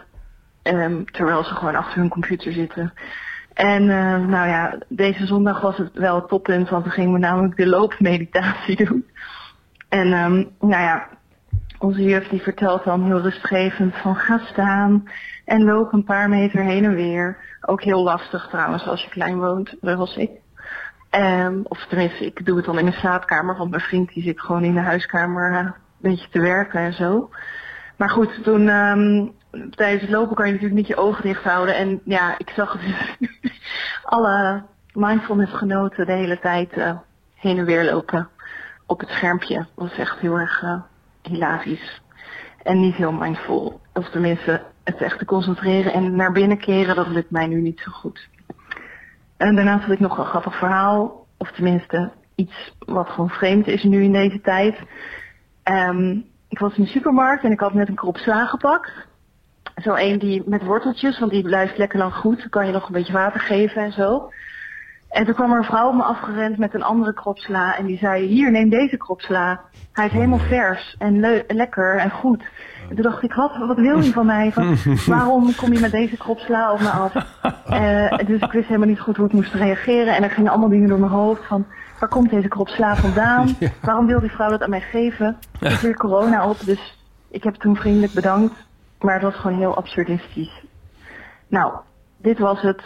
Um, terwijl ze gewoon achter hun computer zitten. En uh, nou ja, deze zondag was het wel het toppunt, want toen gingen we namelijk de loopmeditatie doen. En um, nou ja, onze juf die vertelt dan heel rustgevend van ga staan en loop een paar meter heen en weer. Ook heel lastig trouwens als je klein woont, zoals ik. Um, of tenminste, ik doe het dan in de slaapkamer, want mijn vriend die zit gewoon in de huiskamer uh, een beetje te werken en zo. Maar goed, toen um, tijdens het lopen kan je natuurlijk niet je ogen dicht houden. En ja, ik zag alle mindfulness genoten de hele tijd uh, heen en weer lopen op het schermpje. Dat was echt heel erg uh, hilarisch. En niet heel mindful. Of tenminste, het echt te concentreren en naar binnen keren, dat lukt mij nu niet zo goed. En daarnaast had ik nog een grappig verhaal. Of tenminste, iets wat gewoon vreemd is nu in deze tijd. Um, ik was in de supermarkt en ik had net een krop sla gepakt. Zo een die met worteltjes, want die blijft lekker lang goed. Dan kan je nog een beetje water geven en zo. En toen kwam er een vrouw op me afgerend met een andere krop sla. En die zei, hier, neem deze krop sla. Hij is helemaal vers en le lekker en goed. En toen dacht ik, wat, wat wil je van mij? Van, waarom kom je met deze krop sla op me af? Uh, dus ik wist helemaal niet goed hoe ik moest reageren. En er gingen allemaal dingen door mijn hoofd van... Waar komt deze krop sla vandaan? Waarom wil die vrouw dat aan mij geven? Er is weer corona op, dus ik heb toen vriendelijk bedankt. Maar het was gewoon heel absurdistisch. Nou, dit was het.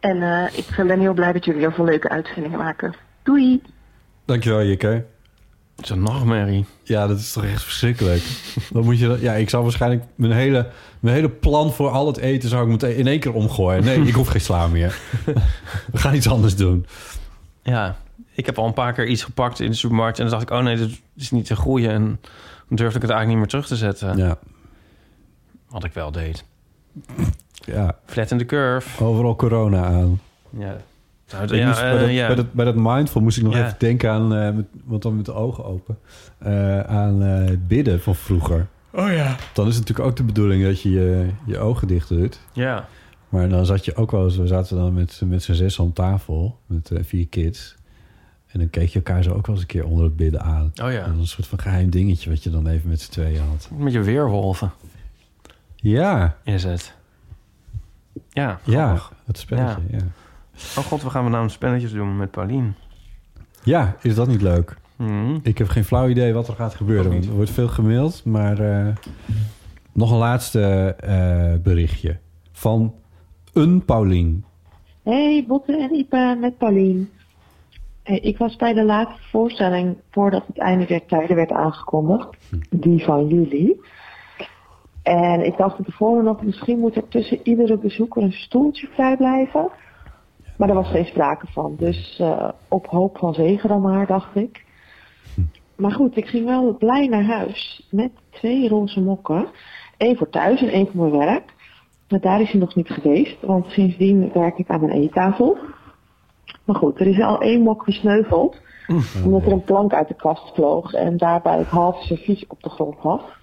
En uh, ik ben heel blij dat jullie heel veel leuke uitzendingen maken. Doei! Dankjewel, Jikke. Het is een nachtmerrie. Ja, dat is toch echt verschrikkelijk. Dan moet je, ja, ik zou waarschijnlijk mijn hele, mijn hele plan voor al het eten zou ik meteen in één keer omgooien. Nee, ik hoef geen sla meer. We gaan iets anders doen. Ja, ik heb al een paar keer iets gepakt in de supermarkt en dan dacht ik, oh nee, dit is niet te groeien. En dan durfde ik het eigenlijk niet meer terug te zetten. Ja. Wat ik wel deed. Ja. Flatten the curve. Overal corona aan. Ja. Nou, ja, moest, bij, dat, uh, ja. bij, dat, bij, dat, mindful moest ik nog Ja. even denken aan, uh, met, want dan met de ogen open, uh, aan het bidden van vroeger. Oh ja. Dan is het natuurlijk ook de bedoeling dat je je, je ogen dicht doet. Ja. Maar dan zat je ook wel eens... We zaten dan met, met z'n zes om tafel. Met eh, vier kids. En dan keek je elkaar zo ook wel eens een keer onder het bidden aan. Oh ja. Een soort van geheim dingetje... wat je dan even met z'n tweeën had. Met je weerwolven Ja, is het. Ja, ja het spelletje. Ja. Oh god, we gaan we nou spelletjes doen met Paulien. ja, is dat niet leuk? Mhm. Ik heb geen flauw idee wat er gaat gebeuren. Want er wordt veel gemaild. Maar eh, nog een laatste eh, berichtje. Van een Paulien. Hey, Botte en Ipe met Paulien. Hey, ik was bij de laatste voorstelling voordat het einde der tijden werd aangekondigd. Die van jullie. En ik dacht van tevoren nog, misschien moet er tussen iedere bezoeker een stoeltje vrij blijven. Maar daar was geen sprake van. Dus eh, op hoop van zegen dan maar, dacht ik. Maar goed, ik ging wel blij naar huis met twee roze mokken. Eén voor thuis en één voor mijn werk. Maar daar is hij nog niet geweest, want sindsdien werk ik aan mijn eettafel. Maar goed, er is al één mok gesneuveld, omdat er een plank uit de kast vloog en daarbij het halve servies op de grond lag.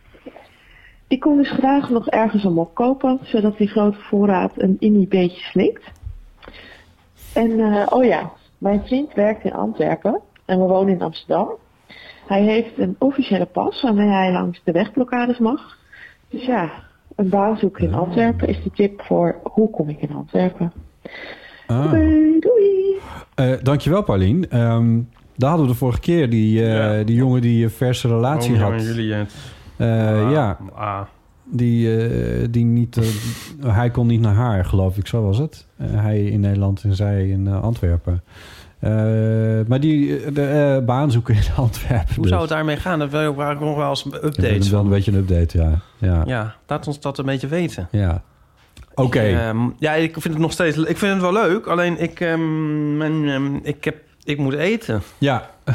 Ik kon dus graag nog ergens een mok kopen, zodat die grote voorraad een inni beetje slinkt. En eh, oh ja, mijn vriend werkt in Antwerpen en we wonen in Amsterdam. Hij heeft een officiële pas waarmee hij langs de wegblokkades mag. Dus ja, een baan zoeken in Antwerpen is de tip voor hoe kom ik in Antwerpen. Ah. Doei, doei. Eh, dankjewel, Paulien. Ehm, daar hadden we de vorige keer die, eh, die jongen die een verse relatie Romeo had. en Eh, ja, Ah. die, eh, die niet... eh, hij kon niet naar haar, geloof ik. Zo was het. Hij in Nederland en zij in Antwerpen. Maar die de, baan zoeken in Antwerpen. Hoe dus. zou het daarmee gaan? Dat wil ik eigenlijk nog wel eens Ja, updates wel van. een beetje een update, ja. Ja. Ja, laat ons dat een beetje weten. ja. Oké. Ehm, ja, ik vind het nog steeds... Ik vind het wel leuk, alleen ik, ehm, ehm, ik, heb, ik moet eten. Ja.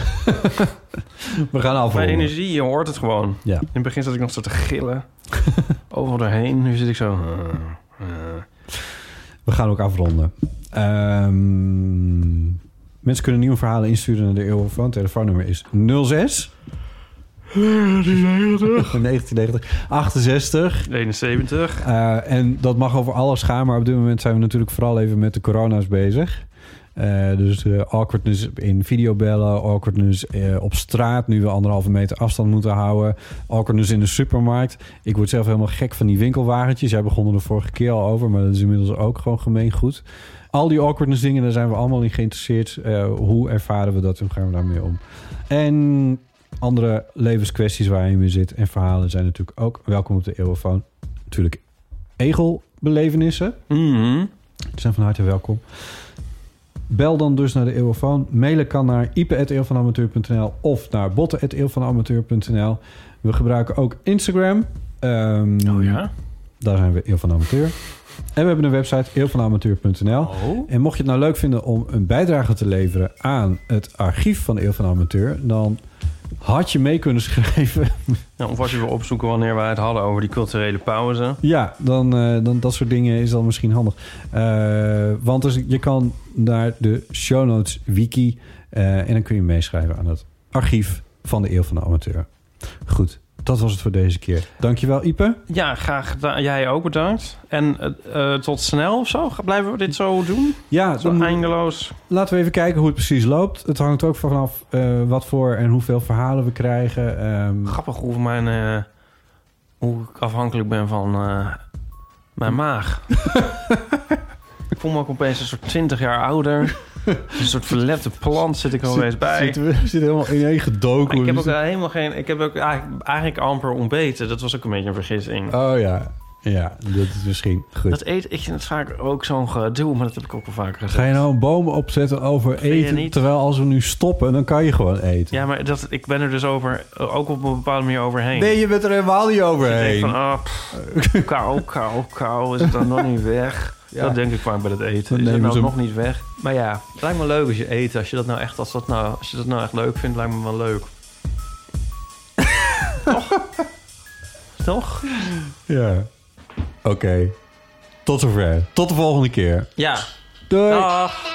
We gaan Mijn afronden. energie, je hoort het gewoon. Ja. In het begin zat ik nog zo te gillen. Overal doorheen. Nu zit ik zo... We gaan ook afronden. Ehm, mensen kunnen nieuwe verhalen insturen naar de Eurofoon. Telefoonnummer is 06 1990 68 71. Eh, en dat mag over alles gaan, maar op dit moment zijn we natuurlijk vooral even met de corona's bezig. Eh, dus eh, awkwardness in videobellen, awkwardness eh, op straat, nu we anderhalve meter afstand moeten houden, awkwardness in de supermarkt. Ik word zelf helemaal gek van die winkelwagentjes. Jij begon er de vorige keer al over, maar dat is inmiddels ook gewoon gemeen goed. Al die awkwardness dingen, daar zijn we allemaal in geïnteresseerd. Hoe ervaren we dat en hoe gaan we daarmee om? En andere levenskwesties waar je mee zit en verhalen zijn natuurlijk ook welkom op de Eeuwenfoon. Natuurlijk egelbelevenissen. Mhm. zijn van harte welkom. Bel dan dus naar de Eeuwenfoon. Mailen kan naar ipe.eeuwvanamateur.nl of naar botten.eeuwvanamateur.nl. We gebruiken ook Instagram. Ehm, Oh ja? Daar zijn we Eeuw van Amateur. En we hebben een website eeuwvanamateur.nl. Oh. En mocht je het nou leuk vinden om een bijdrage te leveren aan het archief van Eeuw van Amateur... dan had je mee kunnen schrijven. Ja, of als je wil opzoeken wanneer wij het hadden over die culturele pauze. Ja, dan, eh, dan dat soort dingen is dan misschien handig. Eh, want dus, je kan naar de show notes wiki... eh, en dan kun je meeschrijven aan het archief van de Eeuw van de Amateur. Goed, dat was het voor deze keer. Dankjewel, Ipe. Ja, graag gedaan. Jij ook bedankt. En eh, eh, tot snel of zo? Blijven we dit zo doen? Ja, Zo dan- eindeloos. Laten we even kijken hoe het precies loopt. Het hangt ook vanaf eh, wat voor en hoeveel verhalen we krijgen. Ehm, Grappig hoe, mijn, hoe ik afhankelijk ben van mijn maag. ik voel me ook opeens een soort 20 jaar ouder. Een soort verlepte plant zit ik er opeens bij. Zitten we zitten helemaal ineen gedoken. ik heb ook helemaal geen... Ik heb ook eigenlijk, eigenlijk amper ontbeten. Dat was ook een beetje een vergissing. Oh ja, ja, dat is misschien goed. Dat eet, ik vind het vaak ook zo'n gedoe, maar dat heb ik ook wel vaker gezegd. Ga je nou een boom opzetten over eten? Terwijl als we nu stoppen, dan kan je gewoon eten. Ja, maar dat, ik ben er dus over, ook op een bepaalde manier overheen. Nee, je bent er helemaal niet Ik overheen. denk van, ah, pff, kou, kou, kou, is het dan nog niet weg? Ja. Dat denk ik vaak bij het eten. Dan Is nou ze- nog niet weg? Maar ja, het lijkt me leuk als je eet. Als je dat nou echt, als dat nou, als je dat nou echt leuk vindt, lijkt me wel leuk. Toch? Toch? Ja. Oké. Tot zover. Tot de volgende keer. Ja. Doei. Dag.